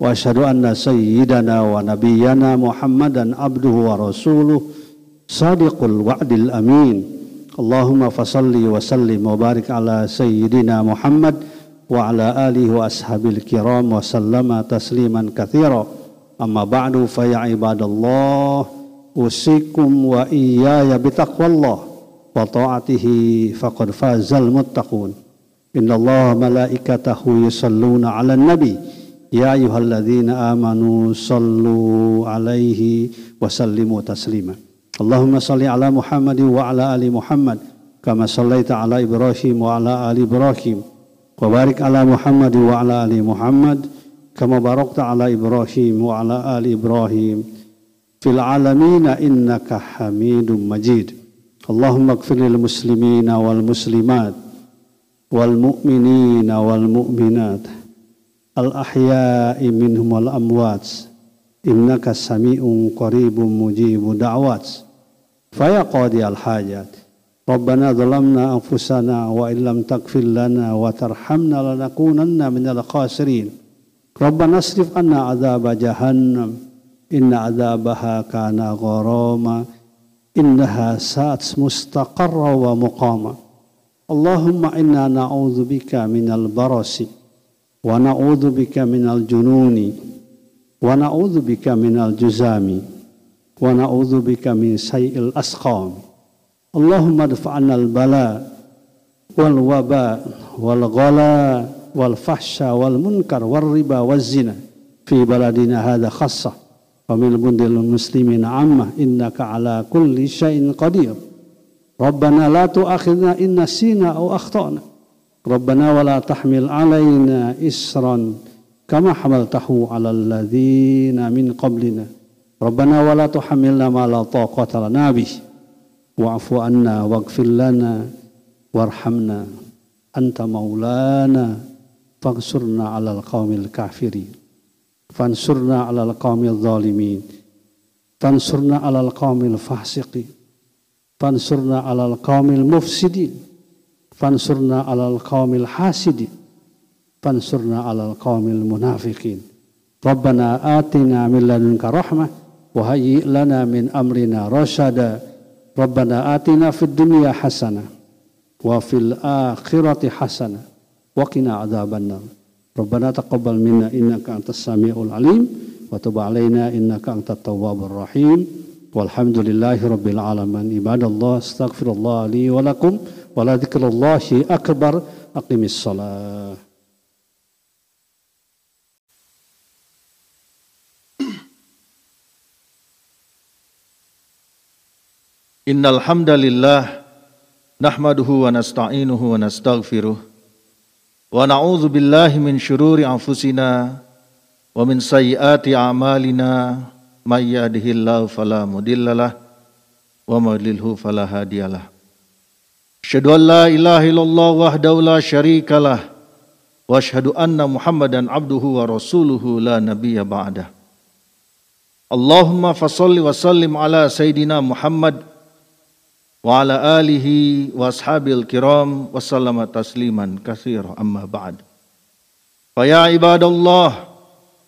وأشهد أن سيدنا ونبينا محمدا عبده ورسوله صادق الوعد الأمين. اللهم فصل وسلم وبارك على سيدنا محمد وعلى آله وأصحابه الكرام وسلم تسليما كثيرا. أما بعد فيا عباد الله أوصيكم وإياي بتقوى الله وطاعته فقد فاز المتقون إن الله ملائكته يصلون على النبي يا أيها الذين آمنوا صلوا عليه وسلموا تسليما اللهم صل على محمد وعلى آل محمد كما صليت على إبراهيم وعلى آل إبراهيم وبارك على محمد وعلى آل محمد كما باركت على إبراهيم وعلى آل إبراهيم في العالمين إنك حميد مجيد اللهم اغفر للمسلمين والمسلمات والمؤمنين والمؤمنات الأحياء منهم والأموات إنك سميع قريب مجيب دعوات فيا قاضي الحاجات ربنا ظلمنا أنفسنا وإن لم تغفر لنا وترحمنا لنكونن من الخاسرين Rabbana asrif anna azab jahannam. Inna azabaha kana gharama. Innaha sa'at mustaqarra wa muqama. Allahumma inna na'udzubika minal barasi. Wa na'udzubika minal jununi. Wa na'udzubika minal juzami. Wa na'udzubika min sayil asqam. Allahumma dafa'anal bala wal waba wal ghala wal fahsya wal munkar wal riba wal zina. Fi baladina hadha khassah wa min bundil muslimin amma innaka ala kulli syai'in qadir. Rabbana la tu'akhidna in nasina aw akhtana. Rabbana wa la tahmil alaina isran kama hamaltahu ala alladhina min qablina. Rabbana wa la tuhammilna ma la taqata lana bihi wa'fu anna waghfir lana warhamna. Anta maulana Fansurna alal qawmil kafiri. Fansurna alal qawmil zalimin. Fansurna alal qawmil fahsiqi. Fansurna alal qawmil mufsidi. Fansurna alal qawmil hasidi. Fansurna alal qawmil munafiqin. Rabbana atina min ladunka rahmah wa hayyi lana min amrina rasyada. Rabbana atina fid dunya hasanah wa fil akhirati hasanah wa qina adzabannar Rabbana taqabbal minna innaka antas samiul alim wa tub alaina innaka antat tawwabur rahim. Walhamdulillahi rabbil alamin. Ibadallah astaghfirullah li wa lakum wa la dzikrullahi akbar. Aqimis salat Innal hamdalillah nahmaduhu wa nasta'inuhu wa wa billahi min shururi anfusina wa min sayyiati a'malina. May yahdihillahu fala mudhillalah wa may yudlilhu fala hadiyalah Asyhadu an la anna Muhammadan abduhu wa rasuluhu la nabiyya ba'dah. Allahumma fasalli wa sallim ala sayyidina Muhammad wa ala alihi wa ashabil kiram wa sallama tasliman katsira amma ba'd. Fa ya ibadallah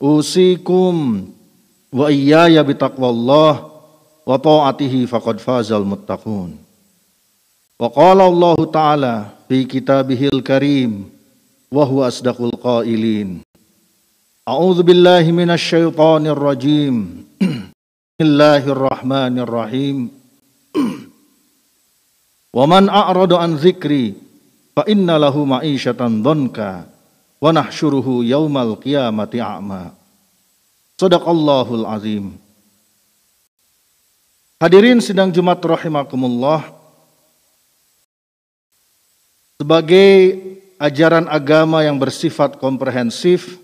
usikum wa iyaya bitaqwallah wa ta'atihi faqad fazal muttaqun. Wa qala Allah Ta'ala fi kitabihil karim wa huwa asdaqul qailin. A'udzu billahi minasy syaithanir rajim. Bismillahirrahmanirrahim. Wa man a'rada an dzikri fa inna lahu ma'isyatan dhanka wa nahsyuruhu yaumal qiyamati a'ma. Sadaqallahul azim. Hadirin sidang Jumat rahimakumullah. Sebagai ajaran agama yang bersifat komprehensif,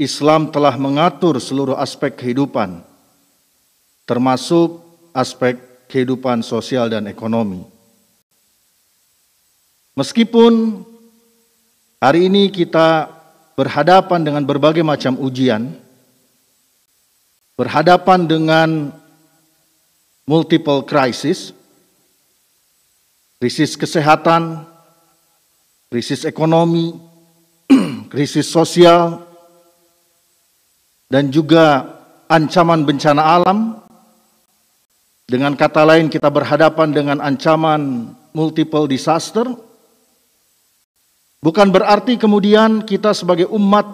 Islam telah mengatur seluruh aspek kehidupan, termasuk aspek kehidupan sosial dan ekonomi. Meskipun hari ini kita berhadapan dengan berbagai macam ujian, berhadapan dengan multiple crisis, krisis kesehatan, krisis ekonomi, krisis sosial, dan juga ancaman bencana alam, dengan kata lain kita berhadapan dengan ancaman multiple disaster. Bukan berarti kemudian kita sebagai umat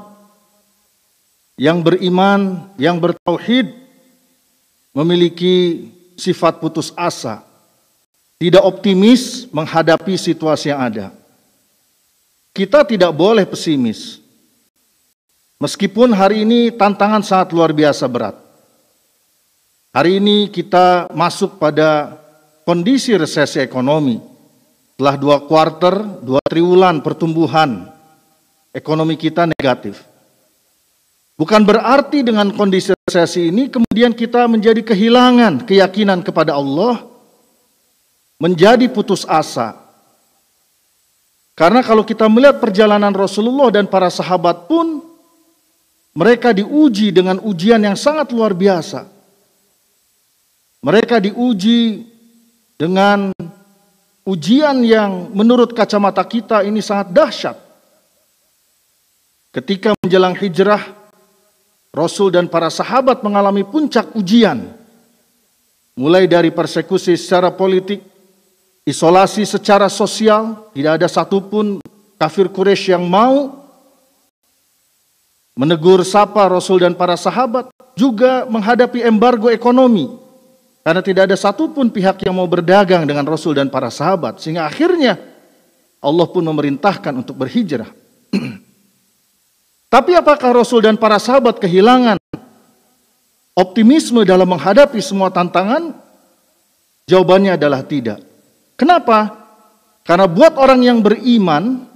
yang beriman, yang bertauhid memiliki sifat putus asa, tidak optimis menghadapi situasi yang ada. Kita tidak boleh pesimis. Meskipun hari ini tantangan sangat luar biasa berat. Hari ini kita masuk pada kondisi resesi ekonomi. Setelah dua kuarter, dua triwulan pertumbuhan ekonomi kita negatif. Bukan berarti dengan kondisi resesi ini kemudian kita menjadi kehilangan keyakinan kepada Allah, menjadi putus asa. Karena kalau kita melihat perjalanan Rasulullah dan para sahabat pun, mereka diuji dengan ujian yang sangat luar biasa. Mereka diuji dengan ujian yang menurut kacamata kita ini sangat dahsyat. Ketika menjelang hijrah, Rasul dan para sahabat mengalami puncak ujian. Mulai dari persekusi secara politik, isolasi secara sosial, tidak ada satupun kafir Quraisy yang mau menegur sapa Rasul dan para sahabat, juga menghadapi embargo ekonomi karena tidak ada satupun pihak yang mau berdagang dengan Rasul dan para sahabat. Sehingga akhirnya Allah pun memerintahkan untuk berhijrah. Tapi apakah Rasul dan para sahabat kehilangan optimisme dalam menghadapi semua tantangan? Jawabannya adalah tidak. Kenapa? Karena buat orang yang beriman,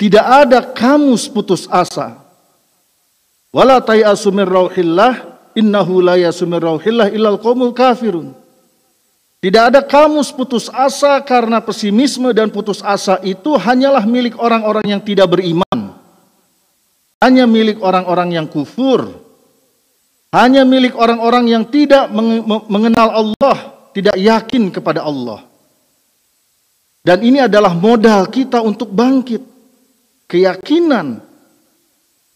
tidak ada kamus putus asa. Wala rauhillah innahu la yasumir illal qaumul kafirun. Tidak ada kamus putus asa karena pesimisme dan putus asa itu hanyalah milik orang-orang yang tidak beriman. Hanya milik orang-orang yang kufur. Hanya milik orang-orang yang tidak mengenal Allah tidak yakin kepada Allah. Dan ini adalah modal kita untuk bangkit. Keyakinan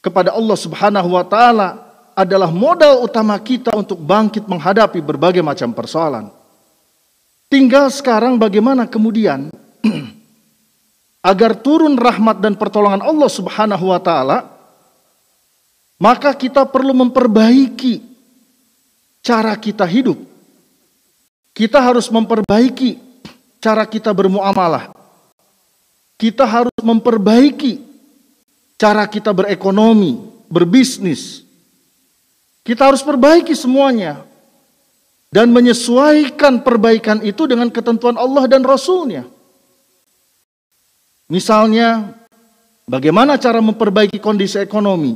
kepada Allah Subhanahu wa taala adalah modal utama kita untuk bangkit menghadapi berbagai macam persoalan. Tinggal sekarang bagaimana kemudian agar turun rahmat dan pertolongan Allah Subhanahu wa taala maka kita perlu memperbaiki cara kita hidup. Kita harus memperbaiki cara kita bermuamalah. Kita harus memperbaiki cara kita berekonomi, berbisnis. Kita harus perbaiki semuanya dan menyesuaikan perbaikan itu dengan ketentuan Allah dan Rasulnya. Misalnya, bagaimana cara memperbaiki kondisi ekonomi?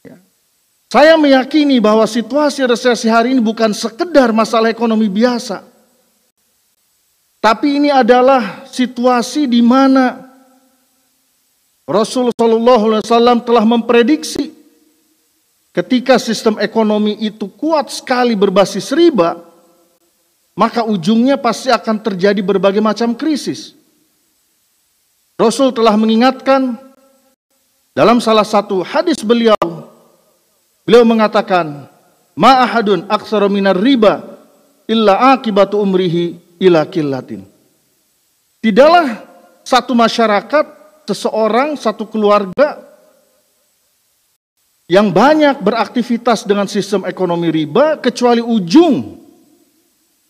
Ya. Saya meyakini bahwa situasi resesi hari ini bukan sekedar masalah ekonomi biasa. Tapi ini adalah situasi di mana Rasulullah SAW telah memprediksi Ketika sistem ekonomi itu kuat sekali berbasis riba, maka ujungnya pasti akan terjadi berbagai macam krisis. Rasul telah mengingatkan dalam salah satu hadis beliau, beliau mengatakan, Ma'ahadun aksara minar riba illa akibatu umrihi ila killatin. Tidaklah satu masyarakat, seseorang, satu keluarga yang banyak beraktivitas dengan sistem ekonomi riba kecuali ujung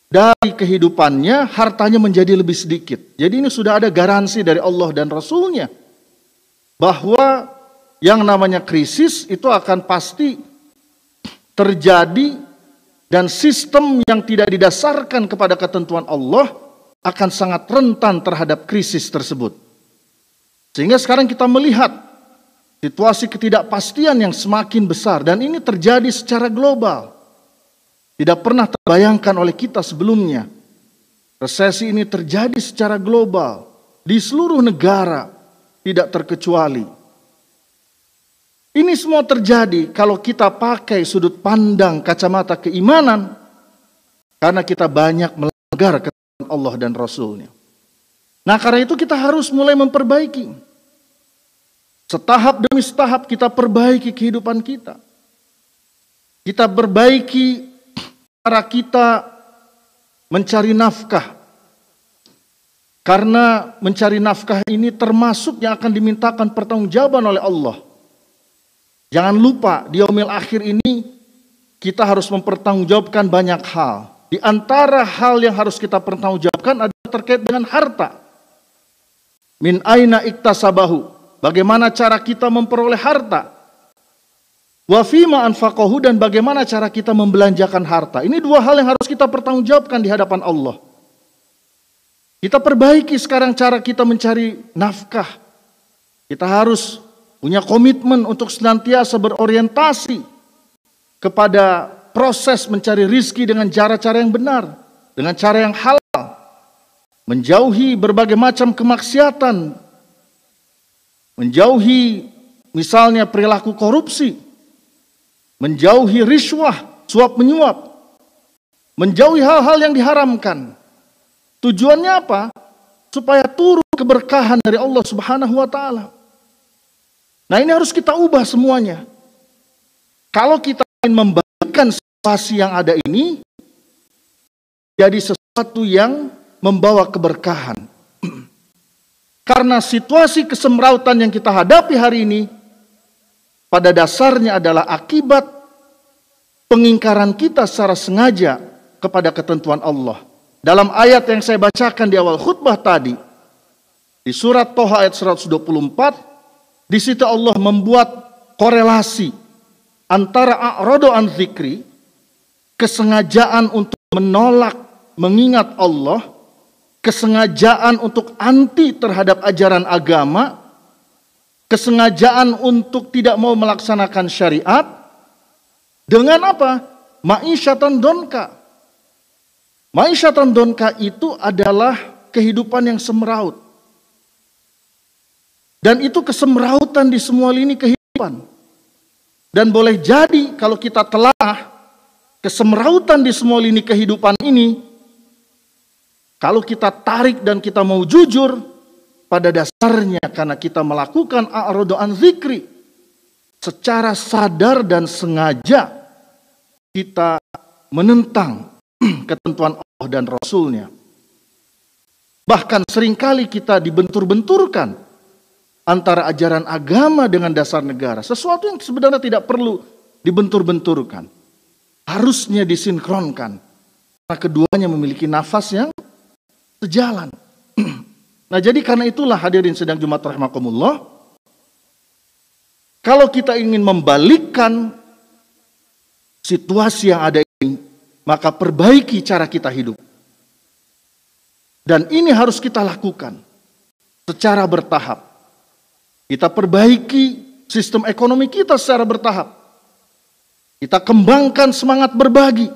dari kehidupannya hartanya menjadi lebih sedikit. Jadi ini sudah ada garansi dari Allah dan Rasulnya bahwa yang namanya krisis itu akan pasti terjadi dan sistem yang tidak didasarkan kepada ketentuan Allah akan sangat rentan terhadap krisis tersebut. Sehingga sekarang kita melihat Situasi ketidakpastian yang semakin besar dan ini terjadi secara global. Tidak pernah terbayangkan oleh kita sebelumnya. Resesi ini terjadi secara global di seluruh negara, tidak terkecuali. Ini semua terjadi kalau kita pakai sudut pandang kacamata keimanan karena kita banyak melanggar ketentuan Allah dan Rasulnya. Nah karena itu kita harus mulai memperbaiki. Setahap demi setahap kita perbaiki kehidupan kita. Kita perbaiki cara kita mencari nafkah. Karena mencari nafkah ini termasuk yang akan dimintakan pertanggungjawaban oleh Allah. Jangan lupa di yaumil akhir ini kita harus mempertanggungjawabkan banyak hal. Di antara hal yang harus kita pertanggungjawabkan adalah terkait dengan harta. Min aina iktasabahu Bagaimana cara kita memperoleh harta? Wafima anfaqahu dan bagaimana cara kita membelanjakan harta. Ini dua hal yang harus kita pertanggungjawabkan di hadapan Allah. Kita perbaiki sekarang cara kita mencari nafkah. Kita harus punya komitmen untuk senantiasa berorientasi kepada proses mencari rizki dengan cara-cara yang benar, dengan cara yang halal, menjauhi berbagai macam kemaksiatan, menjauhi misalnya perilaku korupsi, menjauhi riswah, suap menyuap, menjauhi hal-hal yang diharamkan. Tujuannya apa? Supaya turun keberkahan dari Allah Subhanahu wa taala. Nah, ini harus kita ubah semuanya. Kalau kita ingin membagikan situasi yang ada ini jadi sesuatu yang membawa keberkahan. Karena situasi kesemrautan yang kita hadapi hari ini pada dasarnya adalah akibat pengingkaran kita secara sengaja kepada ketentuan Allah. Dalam ayat yang saya bacakan di awal khutbah tadi, di surat Toha ayat 124, di situ Allah membuat korelasi antara a'rodo an zikri, kesengajaan untuk menolak mengingat Allah, kesengajaan untuk anti terhadap ajaran agama, kesengajaan untuk tidak mau melaksanakan syariat, dengan apa? Ma'isyatan donka. Ma'isyatan donka itu adalah kehidupan yang semeraut. Dan itu kesemrautan di semua lini kehidupan. Dan boleh jadi kalau kita telah kesemrautan di semua lini kehidupan ini, kalau kita tarik dan kita mau jujur, pada dasarnya karena kita melakukan a'rodo'an zikri, secara sadar dan sengaja kita menentang ketentuan Allah dan Rasulnya. Bahkan sering kali kita dibentur-benturkan antara ajaran agama dengan dasar negara. Sesuatu yang sebenarnya tidak perlu dibentur-benturkan. Harusnya disinkronkan. Karena keduanya memiliki nafas yang sejalan. nah jadi karena itulah hadirin sedang Jumat Rahmakumullah. Kalau kita ingin membalikkan situasi yang ada ini, maka perbaiki cara kita hidup. Dan ini harus kita lakukan secara bertahap. Kita perbaiki sistem ekonomi kita secara bertahap. Kita kembangkan semangat berbagi.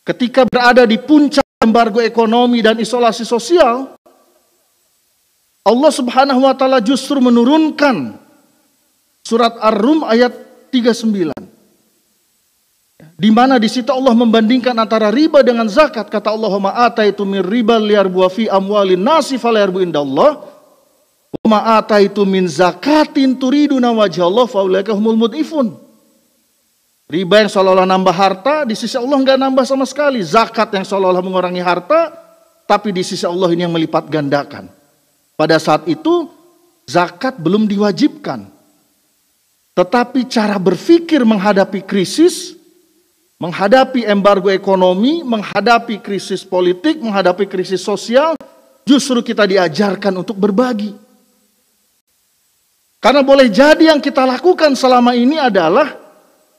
Ketika berada di puncak embargo ekonomi dan isolasi sosial, Allah Subhanahu wa taala justru menurunkan surat Ar-Rum ayat 39 di mana di situ Allah membandingkan antara riba dengan zakat. Kata Allah, "Ma ataitu min riba liyarbu fi amwalin nasi falayarbu indallah." Wa ma ataitu min zakatin turiduna wajhallah faulaika humul mudifun. Riba yang seolah-olah nambah harta, di sisi Allah nggak nambah sama sekali. Zakat yang seolah-olah mengurangi harta, tapi di sisi Allah ini yang melipat gandakan. Pada saat itu, zakat belum diwajibkan. Tetapi cara berpikir menghadapi krisis, menghadapi embargo ekonomi, menghadapi krisis politik, menghadapi krisis sosial, justru kita diajarkan untuk berbagi. Karena boleh jadi yang kita lakukan selama ini adalah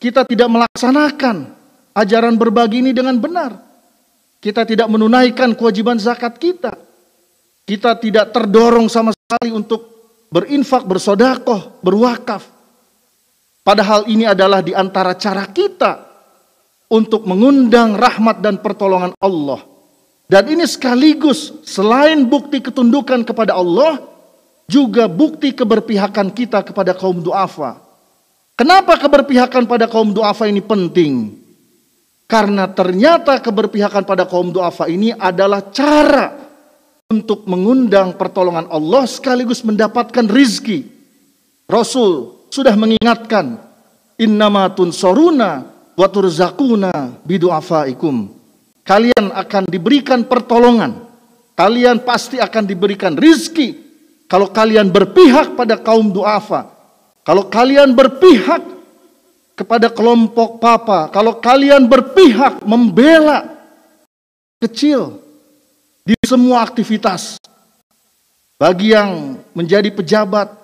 kita tidak melaksanakan ajaran berbagi ini dengan benar. Kita tidak menunaikan kewajiban zakat kita. Kita tidak terdorong sama sekali untuk berinfak, bersodakoh, berwakaf. Padahal ini adalah di antara cara kita untuk mengundang rahmat dan pertolongan Allah. Dan ini sekaligus selain bukti ketundukan kepada Allah, juga bukti keberpihakan kita kepada kaum duafa. Kenapa keberpihakan pada kaum duafa ini penting? Karena ternyata keberpihakan pada kaum duafa ini adalah cara untuk mengundang pertolongan Allah sekaligus mendapatkan rizki. Rasul sudah mengingatkan, innama tunsoruna waturzakuna bidu'afaikum. Kalian akan diberikan pertolongan. Kalian pasti akan diberikan rizki. Kalau kalian berpihak pada kaum du'afa. Kalau kalian berpihak kepada kelompok papa. Kalau kalian berpihak membela kecil di semua aktivitas. Bagi yang menjadi pejabat,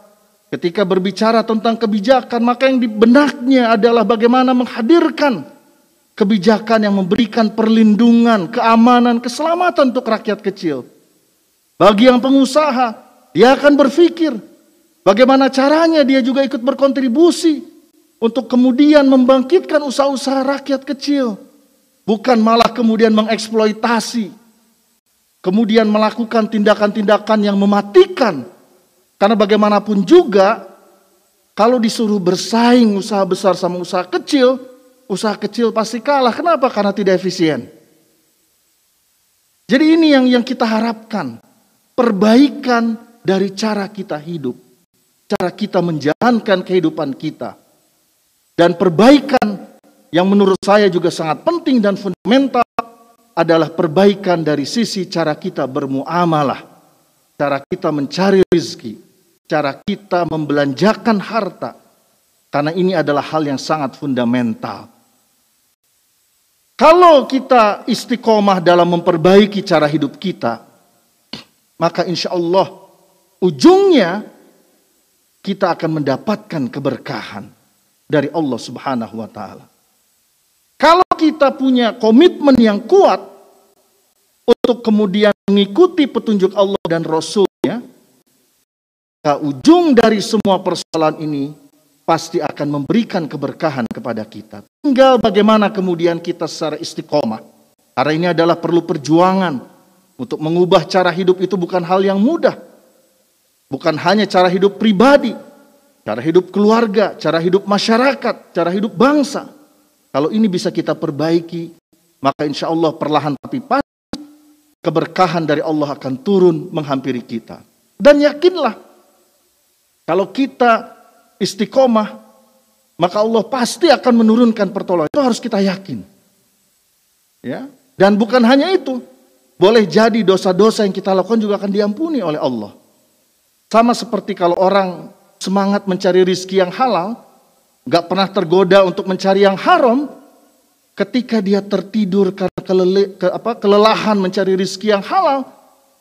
Ketika berbicara tentang kebijakan, maka yang di benaknya adalah bagaimana menghadirkan kebijakan yang memberikan perlindungan, keamanan, keselamatan untuk rakyat kecil. Bagi yang pengusaha, dia akan berpikir bagaimana caranya dia juga ikut berkontribusi untuk kemudian membangkitkan usaha-usaha rakyat kecil. Bukan malah kemudian mengeksploitasi, kemudian melakukan tindakan-tindakan yang mematikan karena bagaimanapun juga kalau disuruh bersaing usaha besar sama usaha kecil, usaha kecil pasti kalah. Kenapa? Karena tidak efisien. Jadi ini yang yang kita harapkan. Perbaikan dari cara kita hidup. Cara kita menjalankan kehidupan kita. Dan perbaikan yang menurut saya juga sangat penting dan fundamental adalah perbaikan dari sisi cara kita bermuamalah. Cara kita mencari rezeki cara kita membelanjakan harta. Karena ini adalah hal yang sangat fundamental. Kalau kita istiqomah dalam memperbaiki cara hidup kita, maka insya Allah ujungnya kita akan mendapatkan keberkahan dari Allah Subhanahu wa Ta'ala. Kalau kita punya komitmen yang kuat untuk kemudian mengikuti petunjuk Allah dan Rasulnya, maka ujung dari semua persoalan ini pasti akan memberikan keberkahan kepada kita. Tinggal bagaimana kemudian kita secara istiqomah. Karena ini adalah perlu perjuangan untuk mengubah cara hidup itu bukan hal yang mudah. Bukan hanya cara hidup pribadi, cara hidup keluarga, cara hidup masyarakat, cara hidup bangsa. Kalau ini bisa kita perbaiki, maka insya Allah perlahan tapi pasti keberkahan dari Allah akan turun menghampiri kita. Dan yakinlah, kalau kita istiqomah, maka Allah pasti akan menurunkan pertolongan. Itu harus kita yakin. Ya, dan bukan hanya itu, boleh jadi dosa-dosa yang kita lakukan juga akan diampuni oleh Allah. Sama seperti kalau orang semangat mencari rizki yang halal, gak pernah tergoda untuk mencari yang haram, ketika dia tertidur karena kelele, ke, apa, kelelahan mencari rizki yang halal,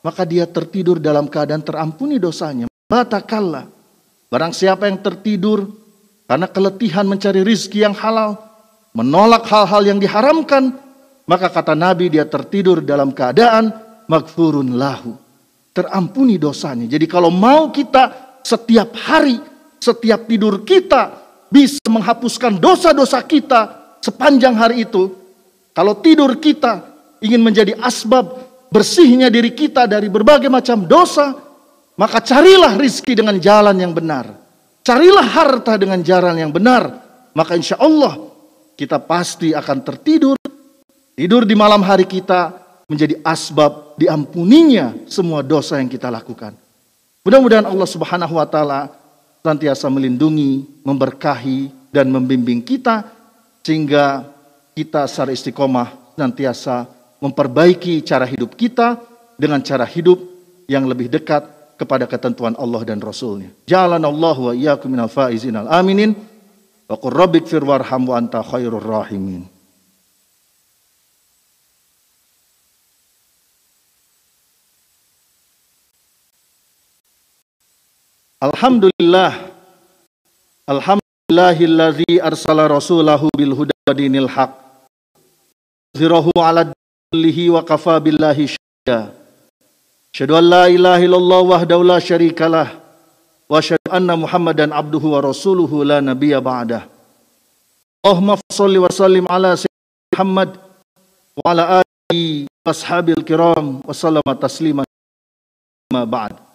maka dia tertidur dalam keadaan terampuni dosanya. Batakallah. Barang siapa yang tertidur karena keletihan mencari rizki yang halal, menolak hal-hal yang diharamkan, maka kata Nabi dia tertidur dalam keadaan magfurun lahu. Terampuni dosanya. Jadi kalau mau kita setiap hari, setiap tidur kita bisa menghapuskan dosa-dosa kita sepanjang hari itu. Kalau tidur kita ingin menjadi asbab bersihnya diri kita dari berbagai macam dosa, maka carilah rizki dengan jalan yang benar. Carilah harta dengan jalan yang benar. Maka insya Allah kita pasti akan tertidur Tidur di malam hari kita menjadi asbab diampuninya semua dosa yang kita lakukan. Mudah-mudahan Allah Subhanahu wa taala senantiasa melindungi, memberkahi dan membimbing kita sehingga kita secara istiqomah senantiasa memperbaiki cara hidup kita dengan cara hidup yang lebih dekat kepada ketentuan Allah dan Rasulnya. Jalan Allah wa iyyakum minal faizin al aminin. Wa qur rabbik fir warham wa anta khairur rahimin. Alhamdulillah. Alhamdulillahilladzi arsala rasulahu bil huda wa dinil haq. Zirahu ala dilihi wa kafa billahi syahida. Asyhadu an la ilaha illallah wahdahu la syarikalah wa asyhadu anna Muhammadan abduhu wa rasuluhu la nabiyya ba'dah. Allahumma shalli wa sallim ala sayyidina Muhammad wa ala alihi wa ashabil kiram wa sallama tasliman. Ma ba'd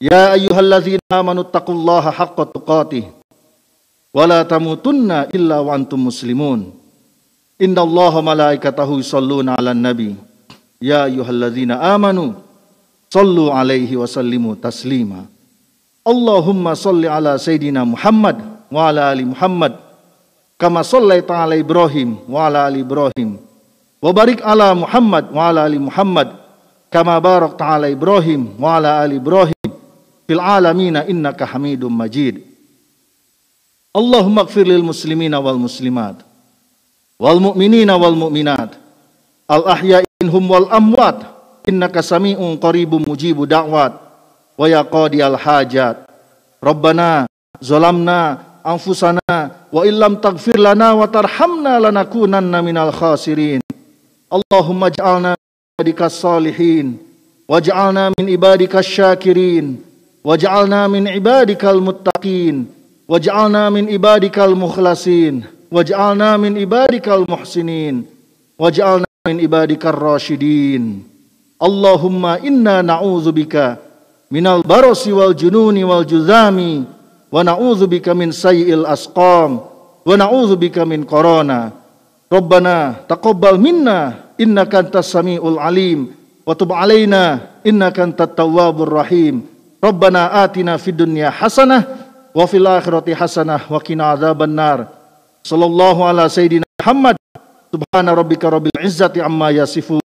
Ya ayyuhalladzina amanu taqullaha haqqa tuqatih wa la tamutunna illa wa antum muslimun. Innallaha malaikatahu yusholluna 'alan nabi. Ya ayyuhalladzina amanu sallu 'alaihi wa sallimu taslima. Allahumma salli ala sayidina Muhammad wa ala ali Muhammad kama sallaita ala Ibrahim wa ala ali Ibrahim wa barik ala Muhammad wa ala ali Muhammad kama barakta ala Ibrahim wa ala ali Ibrahim fil alamina innaka hamidum majid. Allahumma gfir lil muslimina wal muslimat wal mu'minina wal mu'minat al ahya'inhum wal amwat. Innaka sami'un qaribum mujibu da'wat. Wa ya qadi al hajat. Rabbana zalamna anfusana wa illam taghfir lana wa tarhamna lanakunanna minal khasirin. Allahumma ij'alna min ibadikas salihin waj'alna min ibadikas syakirin waj'alna min ibadikal muttaqin. Waj'alna min ibadikal mukhlasin. Waj'alna min ibadikal muhsinin. Waj'alna min ibadikar rasyidin Allahumma inna na'udzubika minal barasi wal jununi wal juzami. Wa na'udzubika min sayyi'il asqam. Wa na'udzubika min corona. Rabbana taqabbal minna. Innaka antas samiul alim. Wa tub alaina innaka antat tawwabur rahim Rabbana atina fid dunya hasanah wa fil akhirati hasanah wa qina adzaban nar. Sallallahu ala sayidina Muhammad. Subhana rabbika rabbil izzati amma yasifun.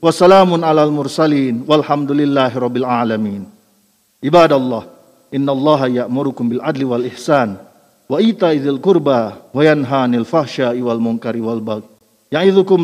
Wa salamun alal mursalin walhamdulillahi rabbil alamin. Ibadallah, innallaha ya'murukum bil adli wal ihsan wa ita'i dzil qurba wa yanha 'anil fahsya'i wal munkari wal baghi. Ya'idzukum